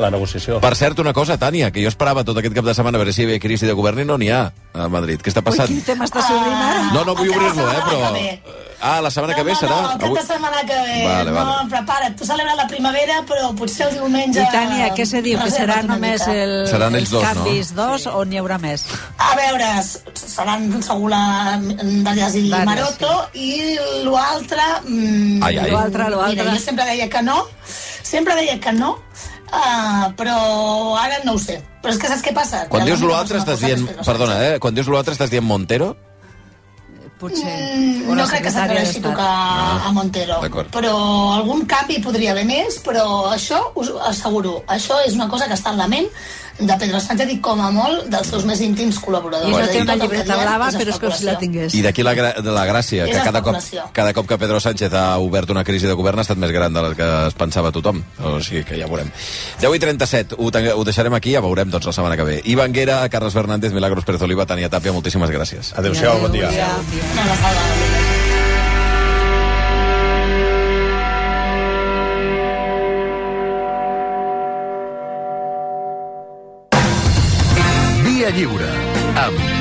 la negociació. Per cert, una cosa, Tània, que jo esperava tot aquest cap de setmana a veure si hi havia crisi de govern i no n'hi ha a Madrid. Què està Ui, passant? quin tema estàs obrint ara? No, no vull obrir-lo, eh, però... Ah, la setmana que ve no, serà? No, cap de setmana que ve. Vale, no, vale. prepara't. Tu celebres la primera, però potser el diumenge... I Tània, què se diu? Que serà només el, Seran ells els dos, no? canvis dos o n'hi haurà més? A veure, seran segur la Darias i Darias, Maroto i l'altre... Mm, Ai, ai. L'altre, l'altre. Mira, jo sempre deia que no, sempre deia que no, uh, però ara no ho sé. Però és que saps què passa? Quan Que dius l'altre estàs dient... Perdona, eh? Quan dius l'altre estàs dient Montero? Potser. Mm, no crec que s'atreveixi a tocar a Montero. D'acord. Però algun canvi podria haver més, però això us asseguro. Això és una cosa que està en la ment de Pedro Sánchez i com a molt dels seus més íntims col·laboradors. I no té una llibreta blava, però és com si la tingués. I d'aquí la, gra de la gràcia, És que cada cop, cada cop que Pedro Sánchez ha obert una crisi de govern ha estat més gran de la que es pensava tothom. O sigui que ja veurem. 10 i 37, ho, ho deixarem aquí, ja veurem doncs la setmana que ve. Iva Anguera, Carles Fernández, Milagros Pérez Oliva, Tania Tàpia, moltíssimes gràcies. Adéu-siau, bon dia. Una abraçada. Via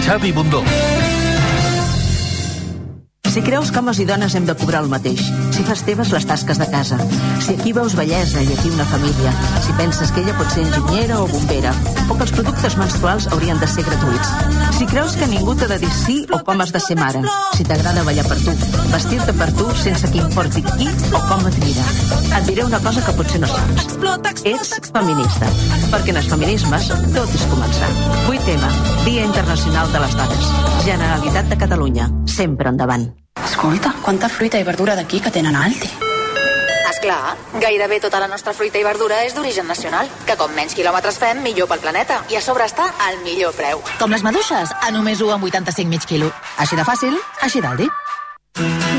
Xavi Bundó. Si creus que homes i dones hem de cobrar el mateix, si fas teves les tasques de casa, si aquí veus bellesa i aquí una família, si penses que ella pot ser enginyera o bombera, o que els productes menstruals haurien de ser gratuïts, si creus que ningú t'ha de dir sí o com has de ser mare, si t'agrada ballar per tu, vestir-te per tu sense que importi qui o com et mira, et diré una cosa que potser no saps. Ets feminista, perquè en els feminismes tot és començar. 8M, Dia Internacional de les Dones. Generalitat de Catalunya, sempre endavant. Escolta, quanta fruita i verdura d'aquí que tenen Aldi. Esclar, gairebé tota la nostra fruita i verdura és d'origen nacional, que com menys quilòmetres fem, millor pel planeta. I a sobre està al millor preu. Com les maduixes, a només 1 amb 85 mig quilo. Així de fàcil, així d'Aldi.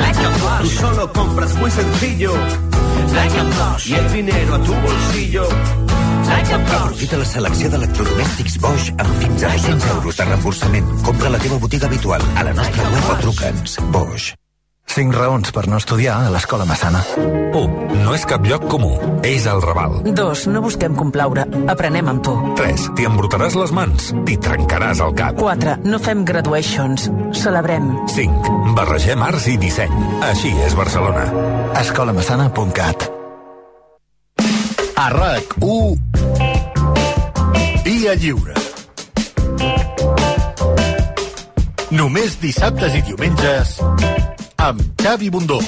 Like a Bosch. Tú solo compras muy sencillo. Like a Bosch. Y el dinero a tu bolsillo. Like. Aprofita la selecció d'electrodomèstics Bosch amb fins a 200 euros de reemborsament. Compra la teva botiga habitual, a la nostra web o truca'ns. Bosch. 5 raons per no estudiar a l'Escola Massana. 1. No és cap lloc comú. És el Raval. 2. No busquem complaure. Aprenem amb tu. 3. T'hi embrutaràs les mans. T'hi trencaràs el cap. 4. No fem graduations. Celebrem. 5. Barregem arts i disseny. Així és Barcelona. escolamassana.cat A RAC1 Dia lliure Només dissabtes i diumenges amb Xavi Bundó.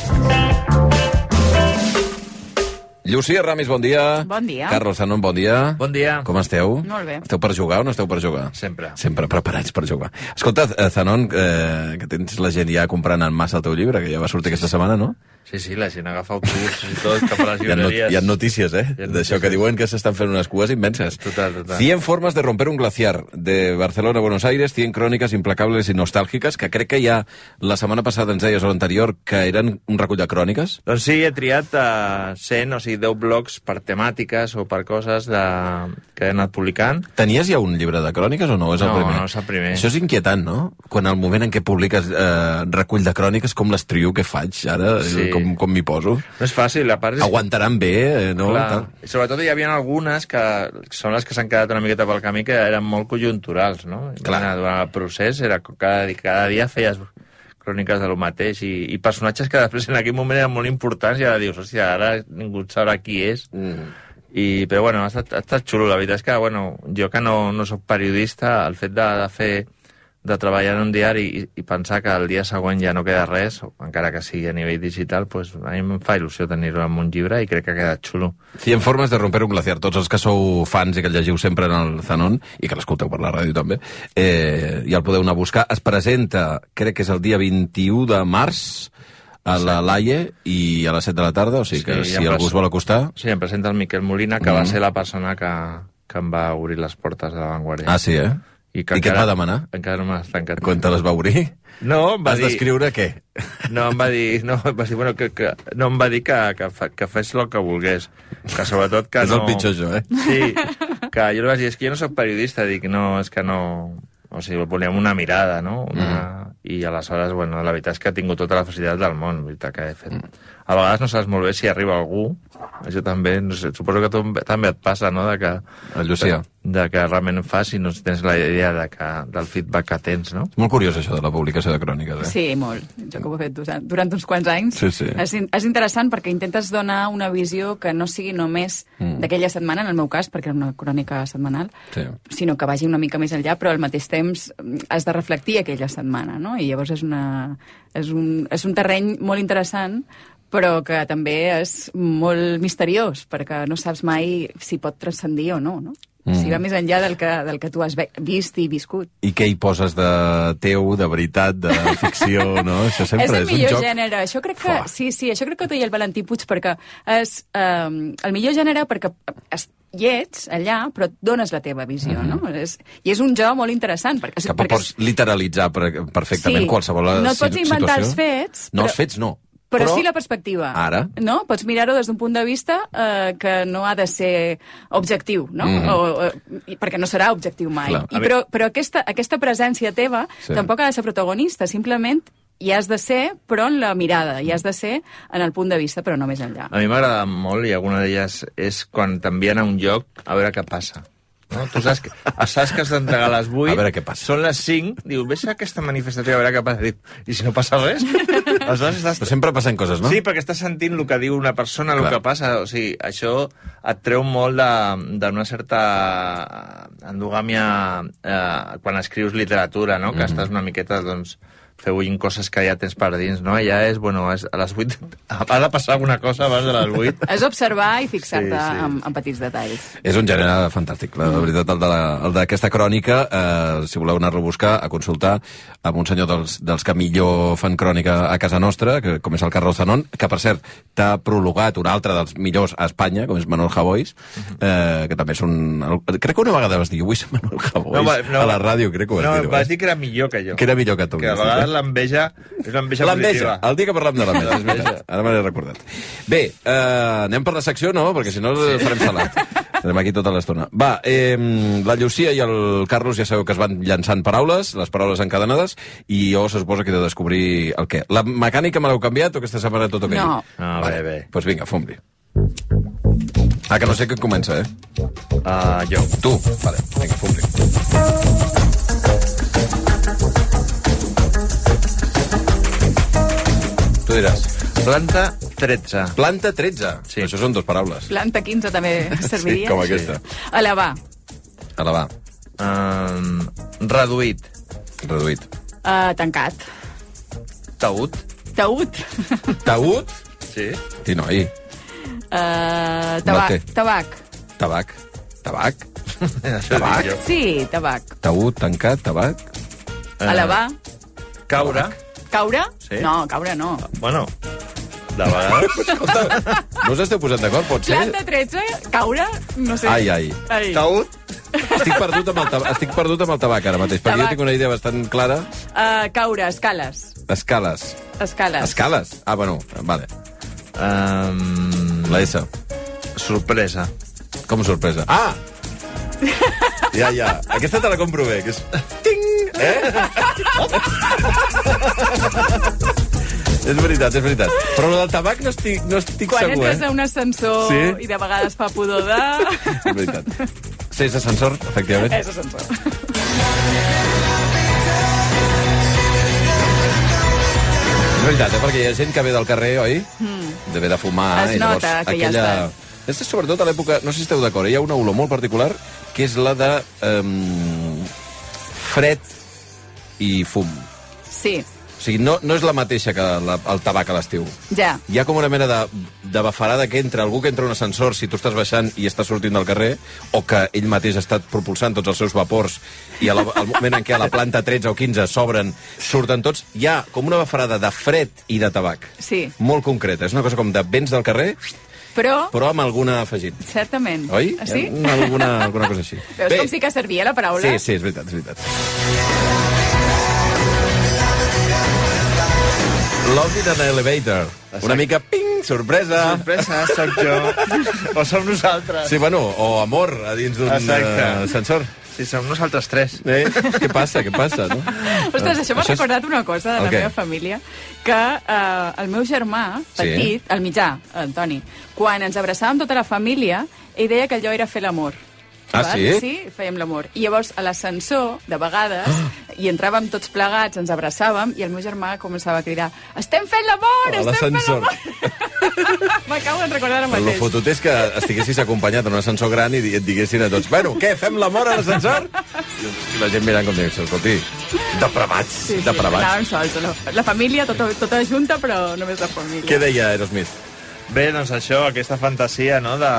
Llucia Ramis, bon dia. Bon dia. Carlos Sanon, bon dia. Bon dia. Com esteu? Molt bé. Esteu per jugar o no esteu per jugar? Sempre. Sempre preparats per jugar. Escolta, eh, Zanon, eh, que tens la gent ja comprant en massa el teu llibre, que ja va sortir aquesta setmana, no? Sí, sí, la gent agafa autobusos i tot cap a les [LAUGHS] Hi ha, not llibreries. hi ha notícies, eh? D'això que diuen que s'estan fent unes cues immenses. Total, total. 100 formas de romper un glaciar, de Barcelona a Buenos Aires, 100 cròniques implacables i nostàlgiques, que crec que ja la setmana passada ens deies o l'anterior que eren un recull de cròniques. Doncs sí, he triat uh, 100, o sigui, 10 blocs per temàtiques o per coses de... que he anat publicant. Tenies ja un llibre de cròniques o no? És el No, primer? no, és el primer. Això és inquietant, no? Quan al moment en què publiques eh, recull de cròniques, com les trio, què faig ara? Sí. Com, com m'hi poso? No és fàcil, a part... És... Aguantaran bé, eh, no? Clar. Tal. Sobretot hi havia algunes que són les que s'han quedat una miqueta pel camí que eren molt conjunturals, no? Clar. Durant el procés era cada, cada dia feies cròniques de lo mateix i, i personatges que després en aquell moment eren molt importants i ara dius, hòstia, ara ningú sabrà qui és. Mm. I, però bueno, ha estat, ha estat xulo. La veritat és que, bueno, jo que no, no sóc periodista, el fet de, de fer de treballar en un diari i, i pensar que el dia següent ja no queda res, encara que sigui a nivell digital, pues, a mi em fa il·lusió tenir-ho en un llibre i crec que ha quedat xulo. 100 formes de romper un glaciar. Tots els que sou fans i que el llegiu sempre en el Zanon, i que l'escolteu per la ràdio també, eh, ja el podeu anar a buscar. Es presenta, crec que és el dia 21 de març, a la Laie i a les 7 de la tarda, o sigui que Sí, si algú es vol acostar... Sí, em presenta el Miquel Molina, que va Mhm. ser la persona que, que em va obrir les portes de la Vanguardia. Ah, sí, eh? I, I què et va demanar? Encara no m'has tancat. Quan te les va obrir? No, em va Has dir... d'escriure què? No, em va dir, no, em va dir, bueno, que, que, no, em va dir que, que, fa, que fes el que volgués. Que sobretot que [LAUGHS] És no... el pitjor, això, eh? Sí, que jo li vaig dir, és que jo no sóc periodista, dic, no, és que no... O sigui, volíem una mirada, no? Una... I aleshores, bueno, la veritat és que he tingut tota la facilitat del món, veritat que he fet. A vegades no saps molt bé si arriba algú, això també, no sé, suposo que tu també et passa, no?, de que... El Llucià. De, de que realment fas i no tens la idea de que, del feedback que tens, no? És molt curiós, això de la publicació de cròniques, eh? Sí, molt. Jo que ho he fet durant, durant uns quants anys. Sí, sí. És, és interessant perquè intentes donar una visió que no sigui només Mm. d'aquella setmana, en el meu cas, perquè era una crònica setmanal, Sí. sinó que vagi una mica més enllà, però al mateix temps mm, has de reflectir aquella setmana, no? I llavors és, una, és, un, és un terreny molt interessant però que també és molt misteriós, perquè no saps mai si pot transcendir o no, no? Mm. Si va més enllà del que, del que tu has vist i viscut. I què hi poses de teu, de veritat, de ficció, no? Això sempre és és, el un millor joc... gènere. Això crec que, sí, sí, això crec que ho deia el Valentí Puig, perquè és um, el millor gènere perquè es, hi ets allà, però et dones la teva visió, Mhm. no? És, I és un joc molt interessant. Perquè, Que perquè pots literalitzar per, perfectament Sí. qualsevol No et pots inventar situació. els fets, No, però- els fets no. Però, però sí la perspectiva. Ara? No? Pots mirar-ho des d'un punt de vista eh, que no ha de ser objectiu, no? Mhm. o, o, i- perquè no serà objectiu mai. Clar. I, però però aquesta, aquesta presència teva Sí. tampoc ha de ser protagonista, simplement hi has de ser, però en la mirada, hi has de ser en el punt de vista, però no més enllà. A mi m'agrada molt, i alguna d'elles és quan t'envien a un lloc a veure què passa. No? Tu saps que, saps que has d'entregar a les 8, A veure què passa. són les 5, diu, vés a aquesta manifestació a veure què passa. I si no passa res? Aleshores estàs... Però sempre passen coses, no? Sí, perquè estàs sentint el que diu una persona, el Clar. que passa. O sigui, això et treu molt d'una certa endogàmia eh, quan escrius literatura, no? Que Mhm. estàs una miqueta, doncs, bullint coses que ja tens per dins, no? Ja és, bueno, és, a les 8 ha de passar alguna cosa abans de les 8. És observar i fixar-te Sí, sí. en, en petits detalls. És un gènere fantàstic, la, la veritat, el de la- el d'aquesta crònica, eh, si voleu anar-lo a buscar, a consultar amb un senyor dels, dels que millor fan crònica a casa nostra, que, com és el Carlos Zanon, que, per cert, t'ha prologat un altre dels millors a Espanya, com és Manuel Javois, eh, que també és un... el- Crec que una vegada vas dir, vull ser Manuel Javois, va- a la ràdio, crec que ho vas no, dir. vas dir que era millor que jo. Que era millor que tu. Que a vegades eh? l'enveja és l'enveja L'enveja, positiva. el dia que parlem de l'enveja, és veritat. Ara me l'he recordat. Bé, eh, anem per la secció, no? Perquè si no sí. farem salat. Estarem aquí tota l'estona. Va, eh, la Llucia i el Carlos ja sabeu que es van llançant paraules, les paraules encadenades, i jo se suposa que he de descobrir el què. La mecànica me l'heu canviat o aquesta setmana tot ok? No. Ah, bé, bé. Doncs pues vinga, fum-li. Ah, que no sé què comença, eh? Uh, jo. Tu? Vale, vinga, fum-li. Tu diràs. Planta 13. Planta 13? Sí. Això són dues paraules. Planta 15 també [LAUGHS] serviria. com aquesta. Elevar. Elevar. Um, reduït. Reduït. Uh, tancat. Taüt. Taüt. Taüt? Sí. Sí, noi. Uh, No tabac. té. tabac. Tabac. Tabac? [LAUGHS] Tabac. Sí, tabac. Taüt, tancat, tabac. Elevar. Caure. Caure? Sí. No, caure no. Bueno, de vegades... [LAUGHS] No us esteu posant d'acord, pot ser? Planta 13, caure, no sé. Ai, ai. ai. Taüt. Estic perdut, amb el tabac, estic perdut amb el tabac ara mateix, perquè Tabac. jo tinc una idea bastant clara. Uh, caure, escales. Escales. Escales. Escales? Ah, bueno, vale. Um, La S. sorpresa. Com sorpresa? Ah! [LAUGHS] Ja, ja. Aquesta te la compro bé, que és... Ting! Eh? és veritat, és veritat. Però el del tabac no estic, no estic Quan segur, entres eh? a un ascensor Sí? i de vegades fa pudor de... [LAUGHS] És veritat. Sí, és ascensor, efectivament. És ascensor. És veritat, eh? perquè hi ha gent que ve del carrer, oi? Mm. De ve de fumar. Es i llavors, nota que hi ha estat. És sobretot a l'època, no sé si esteu d'acord, hi ha una olor molt particular, que és la de um, fred i fum. Sí, O sigui, no, no és la mateixa que la, el tabac a l'estiu. ja. Hi ha com una mena de, de bafarada que entra algú que entra a un ascensor si tu estàs baixant i estàs sortint del carrer, o que ell mateix ha estat propulsant tots els seus vapors i a la, al moment en què a la planta 13 o 15 s'obren, surten tots, hi ha com una bafarada de fred i de tabac. Sí, Molt concreta. És una cosa com de vents del carrer, però, però amb alguna afegit. certament. Oi? Ah, sí? Alguna, alguna cosa així. Veus com sí que servia la paraula? Sí, sí, és veritat, és veritat. Love in an elevator. Una mica, ping, sorpresa. Sorpresa, sóc jo. [LAUGHS] o som nosaltres. Sí, bueno, o amor a dins d'un Exacte. uh, ascensor. Sí, som nosaltres tres. Eh? Què passa, què passa, no? Ostres, això m'ha és- recordat una cosa de la què? meva família, que eh, el meu germà, Sí. petit, el mitjà, el Toni, quan ens abraçàvem tota la família, ell deia que allò era fer l'amor. Ah, Val? sí? Sí, fèiem l'amor. I llavors, a l'ascensor, de vegades, i entràvem tots plegats, ens abraçàvem, i el meu germà començava a cridar estem fent l'amor, estem fent l'amor! [LAUGHS] M'acabo de recordar ara El mateix. fotut és que estiguessis acompanyat en un ascensor gran i et diguessin a tots bueno, què, fem l'amor a l'ascensor? I la gent mirant com dient, escolti, depravats, Sí, sí, depravats. anàvem sols, la, la família, tota, tota junta, però només la família. Què deia Aerosmith? Bé, doncs això, aquesta fantasia, no?, de,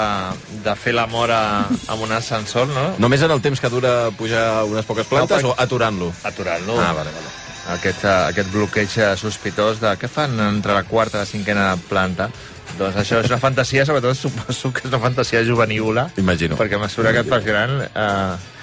de fer l'amor a- amb un ascensor, no? Només en el temps que dura pujar unes poques plantes No, o aturant-lo? Aturant-lo. Ah, vale, vale. Aquest, eh, aquest bloqueig eh, sospitós de què fan entre la quarta i la cinquena planta. Doncs això és una fantasia, sobretot suposo que és una fantasia juvenívola. Imagino. Perquè a mesura que et fas gran... Eh...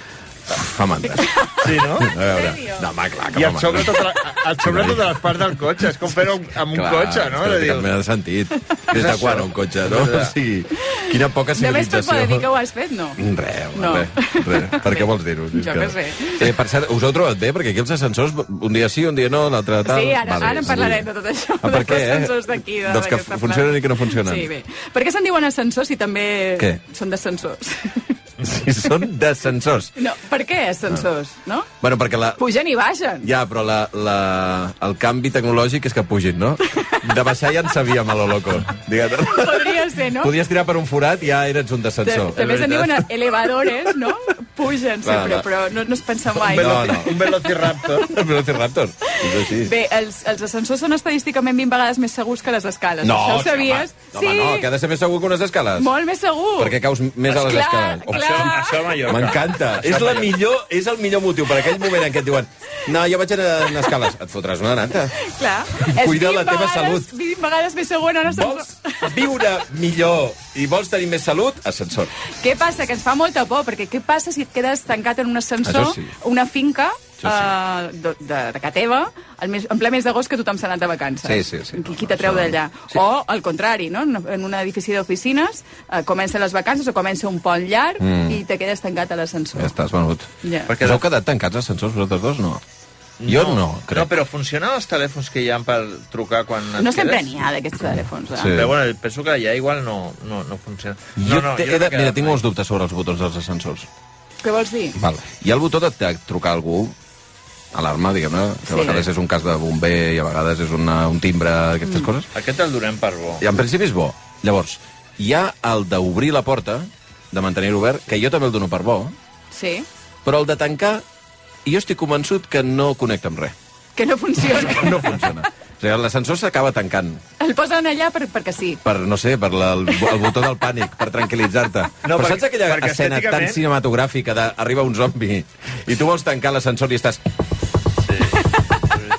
Fa mandra. Sí, no? A veure. No, home, clar, que I fa et sobre, mandra. tota la, et sobre totes les parts del cotxe. És com fer-ho amb un Clar, cotxe, no? és que no De té cap mena de sentit. Des de quan un cotxe, no? O sigui, quina poca Només per civilització. poder dir que ho has fet, no. Res, No. res, res. Per què vols dir-ho? Jo què sé. Eh, per cert, us heu trobat bé? Perquè aquí els ascensors, un dia sí, un dia no, l'altre tal... Sí, ara, Vale, ara en parlarem de tot això, Ah, per dels què, eh? ascensors d'aquí. de- Dels que d'aquesta funcionen planta. i que no funcionen. Sí, bé. Per què se'n diuen ascensors si també Què? són d'ascensors? [LAUGHS] [LAUGHS] Si són d'ascensors. No, per què ascensors, no? Bueno, perquè la... Pugen i baixen. Ja, però la, la, el canvi tecnològic és que pugin, no? De baixar ja en sabíem a lo loco. Podria ser, no? Podies tirar per un forat i ja eres un d'ascensor. També se'n diuen elevadores, no? Pugen sempre, clar. però no, no es pensa mai. No, no. Un velociraptor. [LAUGHS] Un velociraptor. És així. Bé, els, els ascensors són estadísticament 20 vegades més segurs que les escales. No, Això ho home, sabies? no, home, no, que ha de ser més segur que unes escales. Molt més segur. Perquè caus més a les Clar, escales. clar. Això- això a Mallorca. M'encanta. És, la Mallorca. millor, és el millor motiu per aquell moment en què et diuen no, jo vaig anar en escales. Et fotràs una nanta. Clar. [LAUGHS] Cuida la 20 teva vegades, salut. 20 vegades més segur en un ascensor. Viure millor i vols tenir més salut? Ascensor. Què passa? Que ens fa molta por, perquè què passa si et quedes tancat en un ascensor, Això sí. una finca, Sí, sí. uh, de, de, de casa teva el mes, en ple mes d'agost que tothom s'ha anat de vacances. Sí, sí, sí. Qui, qui t'atreu d'allà? O, al contrari, no? En- un edifici d'oficines uh, comencen les vacances o comença un pont llarg Mm. i te quedes tancat a l'ascensor. Ja estàs venut. Ja. Perquè us heu quedat tancats ascensors vosaltres dos? No. Jo no, crec. No, però funcionen els telèfons que hi ha per trucar quan et No sempre quedes? n'hi ha d'aquests telèfons. Eh? Sí. Però bueno, penso que allà igual no, no, no funciona. Jo, no, no, te, jo he de, no mira, tinc molts dubtes sobre els botons dels ascensors. Què vols dir? Val. Hi ha el botó de, de trucar a algú, alarma, diguem-ne, que a Sí. vegades és un cas de bomber i a vegades és una, un timbre, aquestes Mm. coses. Aquest el donem per bo. I en principi és bo. Llavors, hi ha el d'obrir la porta, de mantenir obert, que jo també el dono per bo, Sí. però el de tancar, jo estic convençut que no connecta amb res. Que no funciona. [LAUGHS] No funciona. O sigui, l'ascensor s'acaba tancant El posen allà per, perquè sí. per, no sé, per la, el, el botó del pànic, per tranquil·litzar-te. No, Però perquè- saps aquella escena tan estèticament- cinematogràfica d'arriba un zombi i tu vols tancar l'ascensor i estàs...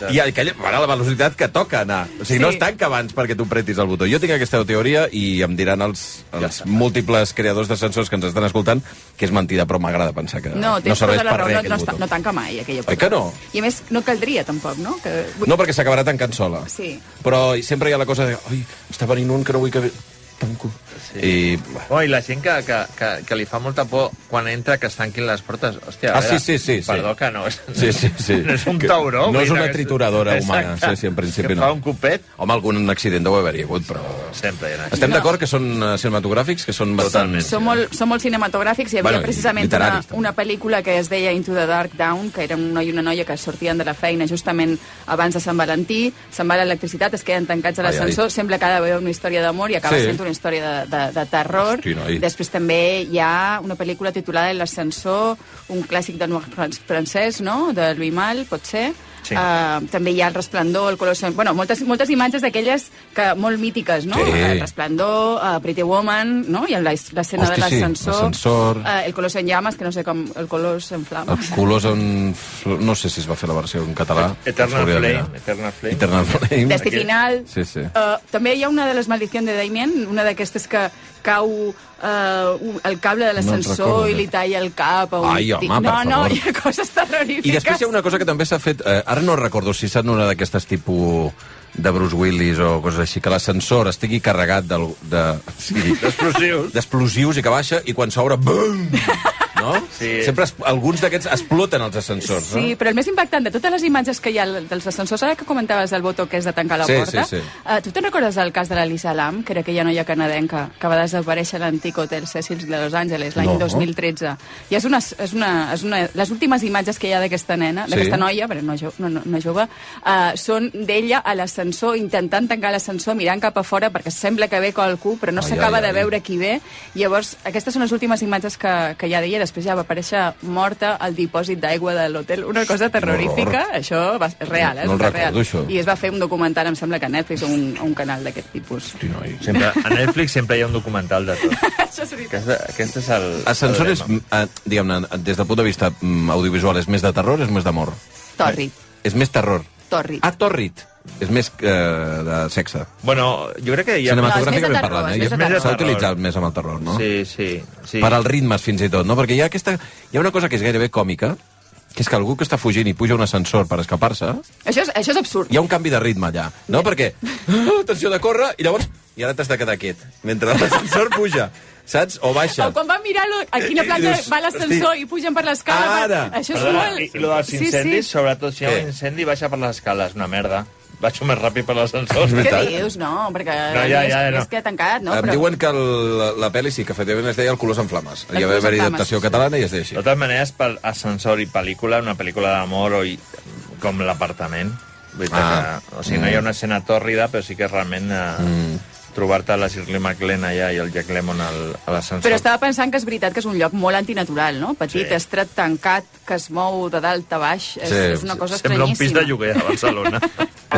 I aquella, ara la velocitat que toca anar. O sigui, Sí. no es tanca abans perquè tu pretis el botó. Jo tinc aquesta teoria i em diran els, els múltiples creadors d'ascensors que ens estan escoltant que és mentida, però m'agrada pensar que No, no serveix tota la per res no, aquell no, no tanca mai aquella Oi que no? I a més, no caldria tampoc, no? Que... No, perquè s'acabarà tancant sola. Sí. Però sempre hi ha la cosa de... Ai, està venint un que no vull que... ve-". Tanco. I... Oh, I la gent que, que, que, que li fa molta por quan entra que es tanquin les portes. Hòstia, Ah, veure, sí, sí, sí, sí. Perdó que no és, Sí, sí, sí. [LAUGHS] no és un Que tauró. no vull és una que trituradora humana, Exacte. sí, sí, en principi que no. fa un copet. Home, algun accident deu haver-hi hagut, però... Sempre hi ha Estem No. d'acord que són uh, cinematogràfics, que són bastant... Són molt, són molt cinematogràfics. Hi havia Bueno, precisament una, també. una pel·lícula que es deia Into the Dark Down, que era un noi i una noia que sortien de la feina justament abans de Sant Valentí, se'n va l'electricitat, es queden tancats a l'ascensor, sembla que ha d'haver una història d'amor i acaba Sí. sent una història de, de, de terror. Hosti, noi. Després també hi ha una pel·lícula titulada L'ascensor, un clàssic de noir fran- francès, no?, de Louis Malle, pot ser. Sí. Uh, també hi ha el resplendor, el color... Bueno, moltes, moltes imatges d'aquelles que molt mítiques, no? Sí. El resplendor, uh, Pretty Woman, no? I la- l'escena de sí, l'ascensor. l'ascensor. Uh, el color en llames, que no sé com... El color en flames. Els colors en... No sé si es va fer la versió en català. Eternal Flame. Eternal Flame. Eternal Flame. Destí final. Sí, sí. Uh, també hi ha una de les maldicions de Damien, una d'aquestes que cau uh, el cable de No en l'ascensor recordo, i li talla el cap. A un Ai, home, tic. per no, no, favor. hi ha coses terrorífiques. I després hi ha una cosa que també s'ha fet... Eh, ara no recordo si s'ha una d'aquestes tipus de Bruce Willis o coses així, que l'ascensor estigui carregat del, de... Sí, D'explosius. D'explosius i que baixa i quan s'obre... Bum! [LAUGHS] No? Sí. Sempre es, alguns d'aquests exploten els ascensors, Sí, no? però el més impactant de totes les imatges que hi ha dels ascensors, ara que comentaves del botó que és de tancar la Sí, porta, sí, sí. Uh, tu te'n recordes del cas de l'Elisa Lam, que era aquella noia canadenca que va desaparèixer a l'antic hotel Cecil de Los Angeles l'any No. 2013? I és una, és una, és una, les últimes imatges que hi ha d'aquesta nena, Sí. d'aquesta noia, però no, jo, no, no, no jove, uh, són d'ella a l'ascensor, intentant tancar l'ascensor, mirant cap a fora, perquè sembla que ve qualcú, però no s'acaba de veure qui ve. Llavors, aquestes són les últimes imatges que, que hi ha d'ella, després ja va aparèixer morta al dipòsit d'aigua de l'hotel. Una cosa terrorífica, això va, és real, eh? No és real. recordo, això. I es va fer un documental, em sembla que a Netflix, un, un canal d'aquest tipus. Hosti, noi. Sempre, a Netflix sempre hi ha un documental de tot. [LAUGHS] això és veritat. Aquest, aquest és el... Ascensor és, eh, diguem-ne, des del punt de vista mm, audiovisual, és més de terror o és més d'amor? Tòrrid, És més terror. tòrrid. Ah, tòrrid. És més eh, de sexe. Bueno, jo crec que hi ha... Cinematogràficament No, és més de terror, parlant, és eh? més de S'ha terror. utilitzat més amb el terror, no? Sí, sí. sí. Per als ritmes, fins i tot, no? Perquè hi ha, aquesta, hi ha una cosa que és gairebé còmica, que és que algú que està fugint i puja un ascensor per escapar-se, Això és, això és absurd. hi ha un canvi de ritme allà, no? Perquè, ah, atenció de córrer, i llavors, i ara t'has de quedar quiet, mentre l'ascensor puja, saps? O baixa. O quan van mirar lo, a quina planta dius, va l'ascensor i pugen per l'escala. ara. per- Això és Perdona, molt... I, i lo dels Sí, incendis, sí. sobretot si hi ha un incendi, baixa per les escales, una merda. Baixo més ràpid per l'ascensor. És Què dius? No, perquè No, ja, ja, és, no. és que ha tancat, no? Em Però... diuen que el, la, la pel·li sí, que efectivament es deia El Colors en flames. El Hi va haver adaptació sí. catalana i es deia així. De totes maneres, per ascensor i pel·lícula, una pel·lícula d'amor o i, com l'apartament. Vull dir Ah. que, o sigui, no hi ha una escena tòrrida, però sí que realment eh, Mm. trobar-te la Shirley MacLaine allà i el Jack Lemmon al, a l'ascensor. Però estava pensant que és veritat que és un lloc molt antinatural, no? Petit, Sí. estret, tancat, que es mou de dalt a baix. És, Sí, és una cosa Sembla un pis estranyíssima. de lloguer a Barcelona. [LAUGHS]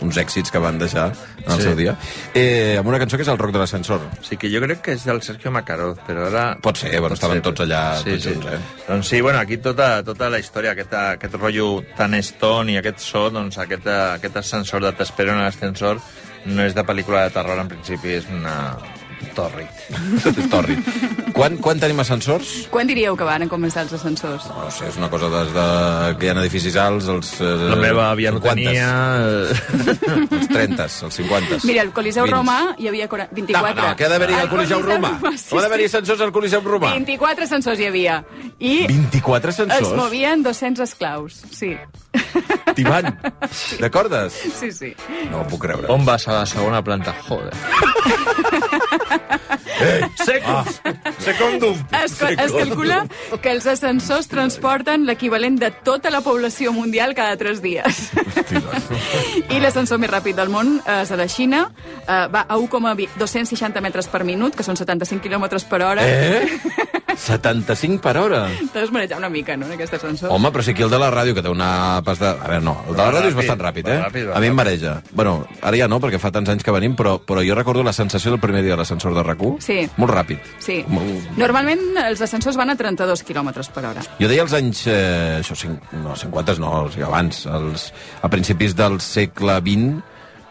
uns èxits que van deixar en el Sí. seu dia. Eh, amb una cançó que és el rock de l'ascensor. Sí, que jo crec que és del Sergio Macaroz, però ara... Pot ser, bueno, estaven tots allà sí, tots sí. junts, eh? Doncs sí, bueno, aquí tota, tota la història, aquest, aquest rotllo tan stone i aquest so, doncs aquest, aquest ascensor de t'espero en l'ascensor no és de pel·lícula de terror, en principi, és una torri. és torri. Quan, quan tenim ascensors? Quan diríeu que van a començar els ascensors? No sé, és una cosa des de... que hi ha edificis alts, els... Eh, La meva àvia no 50s. tenia... Els 30, els 50. Mira, al Coliseu 20. Romà hi havia 40 24. No, no, què ha d'haver-hi al Coliseu Romà? sí, Com ha d'haver-hi sí. ascensors al Coliseu Romà? 24 ascensors hi havia. I 24 es ascensors? movien 200 esclaus, sí. Tibant. Recordes? Sí, sí. No ho puc creure. On vas a la segona planta? Joder. Secos! Secundum! Es, es calcula que els ascensors transporten l'equivalent de tota la població mundial cada 3 dies. I l'ascensor més ràpid del món eh, és a la Xina, eh, va a 1,260 metres per minut, que són 75 quilòmetres per hora. Eh? 75 per hora? T'has marejar una mica, no, en aquest ascensor? Home, però si aquí el de la ràdio, que té una pas de... A veure, no, el de la ràdio és bastant ràpid, eh? ràpid, a mi em mareja. Bueno, ara ja no, perquè fa tants anys que venim, però, però jo recordo la sensació del primer dia de l'ascensor de rac Sí. Molt ràpid. Sí. Molt- Normalment els ascensors van a 32 quilòmetres per hora. Jo deia als anys... Eh, això, cinc, no, 50 no, o sigui, abans, als, a principis del segle XX,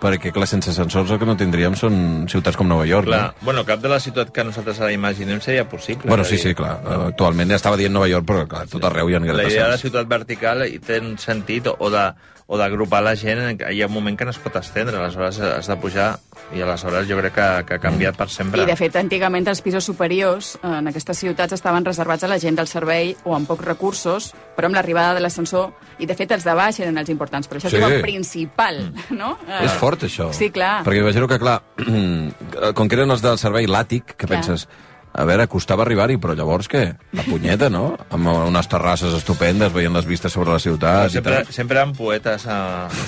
perquè, clar, sense ascensors el que no tindríem són ciutats com Nova York, Clar, no? bueno, cap de la ciutat que nosaltres ara imaginem seria possible. Bueno, sí, dir, sí, clar. Actualment ja estava dient Nova York, però clar, tot arreu hi ha La idea de gratacels. ciutat vertical hi té un sentit o de o d'agrupar la gent, hi ha un moment que no es pot estendre, aleshores has de pujar i aleshores jo crec que, que ha canviat per sempre. I, de fet, antigament els pisos superiors en aquestes ciutats estaven reservats a la gent del servei o amb pocs recursos, però amb l'arribada de l'ascensor, i de fet els de baix eren els importants, però això Sí. diu el principal, no? És fort, això. Sí, clar. Perquè imagino que, clar, [CLEARS THROAT] com que eren els del servei l'àtic, que Clar. penses, a veure, costava arribar-hi, però llavors què? La punyeta, no? Amb unes terrasses estupendes, veient les vistes sobre la ciutat i sempre, tal. sempre eren poetes a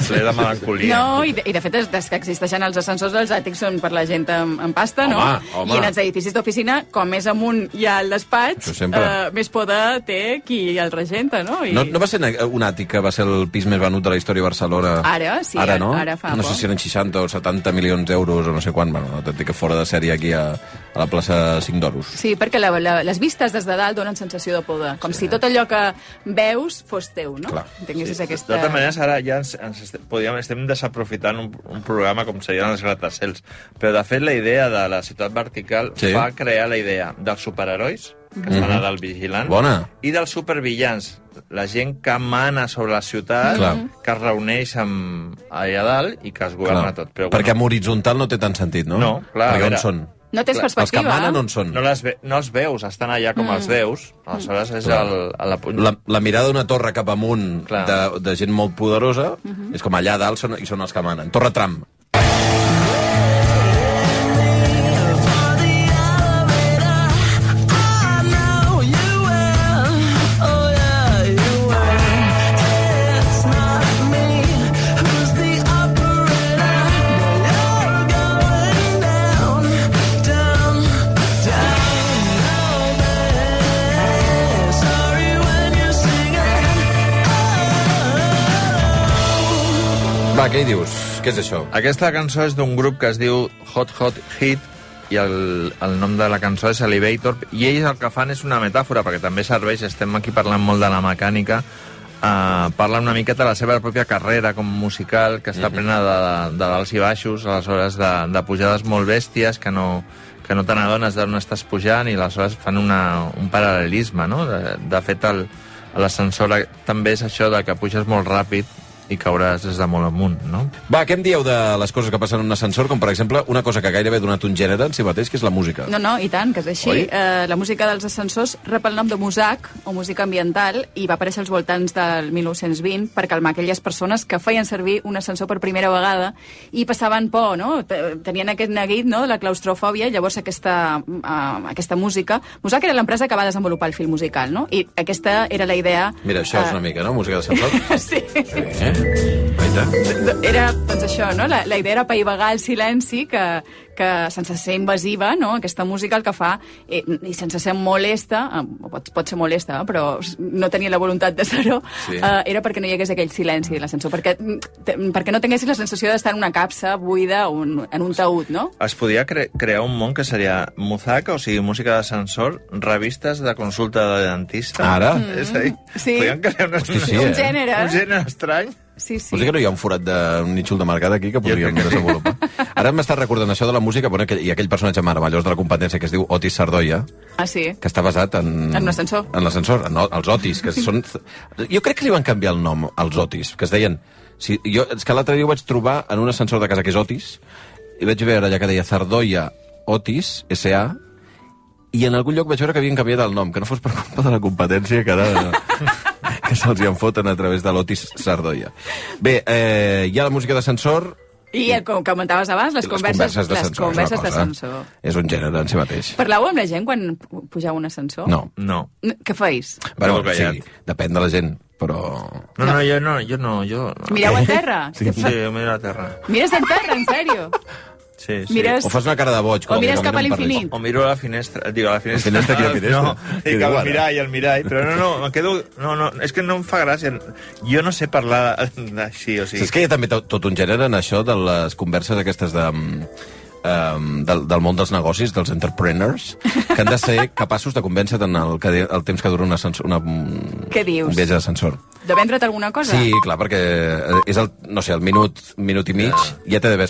ple de melancolia. No, i de, i de fet, des, des que existeixen els ascensors, els àtics són per la gent amb, amb pasta, no? Home, home. I en els edificis d'oficina, com més amunt hi ha el despatx, sempre. eh, més poder té qui el regenta, no? I... No, no va ser un àtic que va ser el pis més venut de la història de Barcelona? Ara, sí, ara, no? ara fa No sé si eren 60 o 70 milions d'euros o no sé quan, bueno, t'entenc que fora de sèrie aquí a, a la plaça 5 d'Oros. Sí, perquè la, la, les vistes des de dalt donen sensació de poder, com si tot allò que veus fos teu, no? Clar. Tinguessis De aquesta... totes maneres, ara ja ens, ens estem, podríem, estem desaprofitant un, un programa com serien els gratacels. Però, de fet, la idea de la ciutat vertical Sí. sí. va crear la idea dels superherois, que estan Mhm. a dalt vigilant, Bona. i dels supervillans, la gent que mana sobre la ciutat, Clar. que es reuneix amb, allà dalt i que es governa tot. Però, Perquè amb horitzontal no té tant sentit, no? No, clar, Perquè a on veure, són? No tens perspectiva. Els que manen on són? No, les ve, no els veus, estan allà com Mm. els déus, aleshores és Clar. el, a la, La, la mirada d'una torre cap amunt Clar. de, de gent molt poderosa Mhm. és com allà dalt són, i són els que manen. Torre Trump. Va, què hi dius? Què és això? Aquesta cançó és d'un grup que es diu Hot Hot Hit i el, el nom de la cançó és Elevator i ells el que fan és una metàfora perquè també serveix, estem aquí parlant molt de la mecànica uh, parla una miqueta de la seva pròpia carrera com musical que està plena de, de dals i baixos aleshores de, de pujades molt bèsties que no, que no te n'adones d'on estàs pujant i aleshores fan una, un paral·lelisme no? de, de fet l'ascensor també és això de que puges molt ràpid i cauràs des de molt amunt, no? Va, què em dieu de les coses que passen en un ascensor, com per exemple una cosa que gairebé ha donat un gènere en si mateix, que és la música. No, no, i tant, que és així. Eh, la música dels ascensors rep el nom de Musac, o música ambiental, i va aparèixer als voltants del 1920 per calmar aquelles persones que feien servir un ascensor per primera vegada i passaven por, no? Te- Tenien aquest neguit no? de la claustrofòbia, i llavors aquesta, uh, aquesta música... Musac era l'empresa que va desenvolupar el film musical, no? I aquesta era la idea... Mira, això és eh, una mica, no? Música d'ascensor. [LAUGHS] Sí. Eh? Aita. Era, doncs això, no? La, la idea era apaivagar el silenci que, que sense ser invasiva, no? aquesta música el que fa, eh, i sense ser molesta, eh, pot, pot ser molesta, eh, però no tenia la voluntat de ser-ho, Sí. eh, era perquè no hi hagués aquell silenci de l'ascensor, perquè, te- perquè no tinguessis la sensació d'estar en una capsa buida o un, en un taüt, no? Es podia cre crear un món que seria muzaca, o sigui, música d'ascensor, revistes de consulta de dentista. Ara? Mm. És a dir, Sí. podien crear una, Hosti, sí, un eh? gènere. un gènere estrany. Sí, sí. Vols dir que no hi ha un forat de un nítxol de mercat aquí que podríem desenvolupar? Ara m'està recordant això de la música, bueno, i aquell personatge meravellós de la competència que es diu Otis Sardoia, Ah, sí. que està basat en... En un ascensor. En l'ascensor, en o- els Otis, que són... Jo crec que li van canviar el nom als Otis, que es deien... Si, jo, és que l'altre dia ho vaig trobar en un ascensor de casa que és Otis, i vaig veure allà que deia Sardoia Otis, S.A., i en algun lloc vaig veure que havien canviat el nom, que no fos per culpa de la competència que ara... que se'ls hi en foten a través de l'Otis Sardoia. Bé, eh, hi ha la música d'ascensor, I el, com comentaves abans, les, les converses, converses les converses d'ascensor. És un gènere en si mateix. Parlàveu amb la gent quan pu- pujau a un ascensor? No. No. Què feis? Bueno, callat. sí, depèn de la gent, però... No, no, jo no, jo no, jo... No. Mireu a terra? Sí, sí, jo miro a terra. Mires en terra, en sèrio? Sí, sí. Mires- O fas una cara de boig. O com mires cap a l'infinit. O miro a la finestra, digo, a la finestra. Finestra, quina finestra? No, Dic, dic al mirall, al mirall, però no, no, em quedo... No, no, és que no em fa gràcia. Jo no sé parlar així, o sigui... Saps que hi ha també to- tot un gènere en això de les converses aquestes de... Um, del, del món dels negocis, dels entrepreneurs, que han de ser [LAUGHS] capaços de convèncer en el, que, el temps que dura un, ascensor, una, Què dius? un viatge d'ascensor. De vendre't alguna cosa? Sí, clar, perquè eh, és el, no sé, el minut, minut i mig, ja, ja té d'haver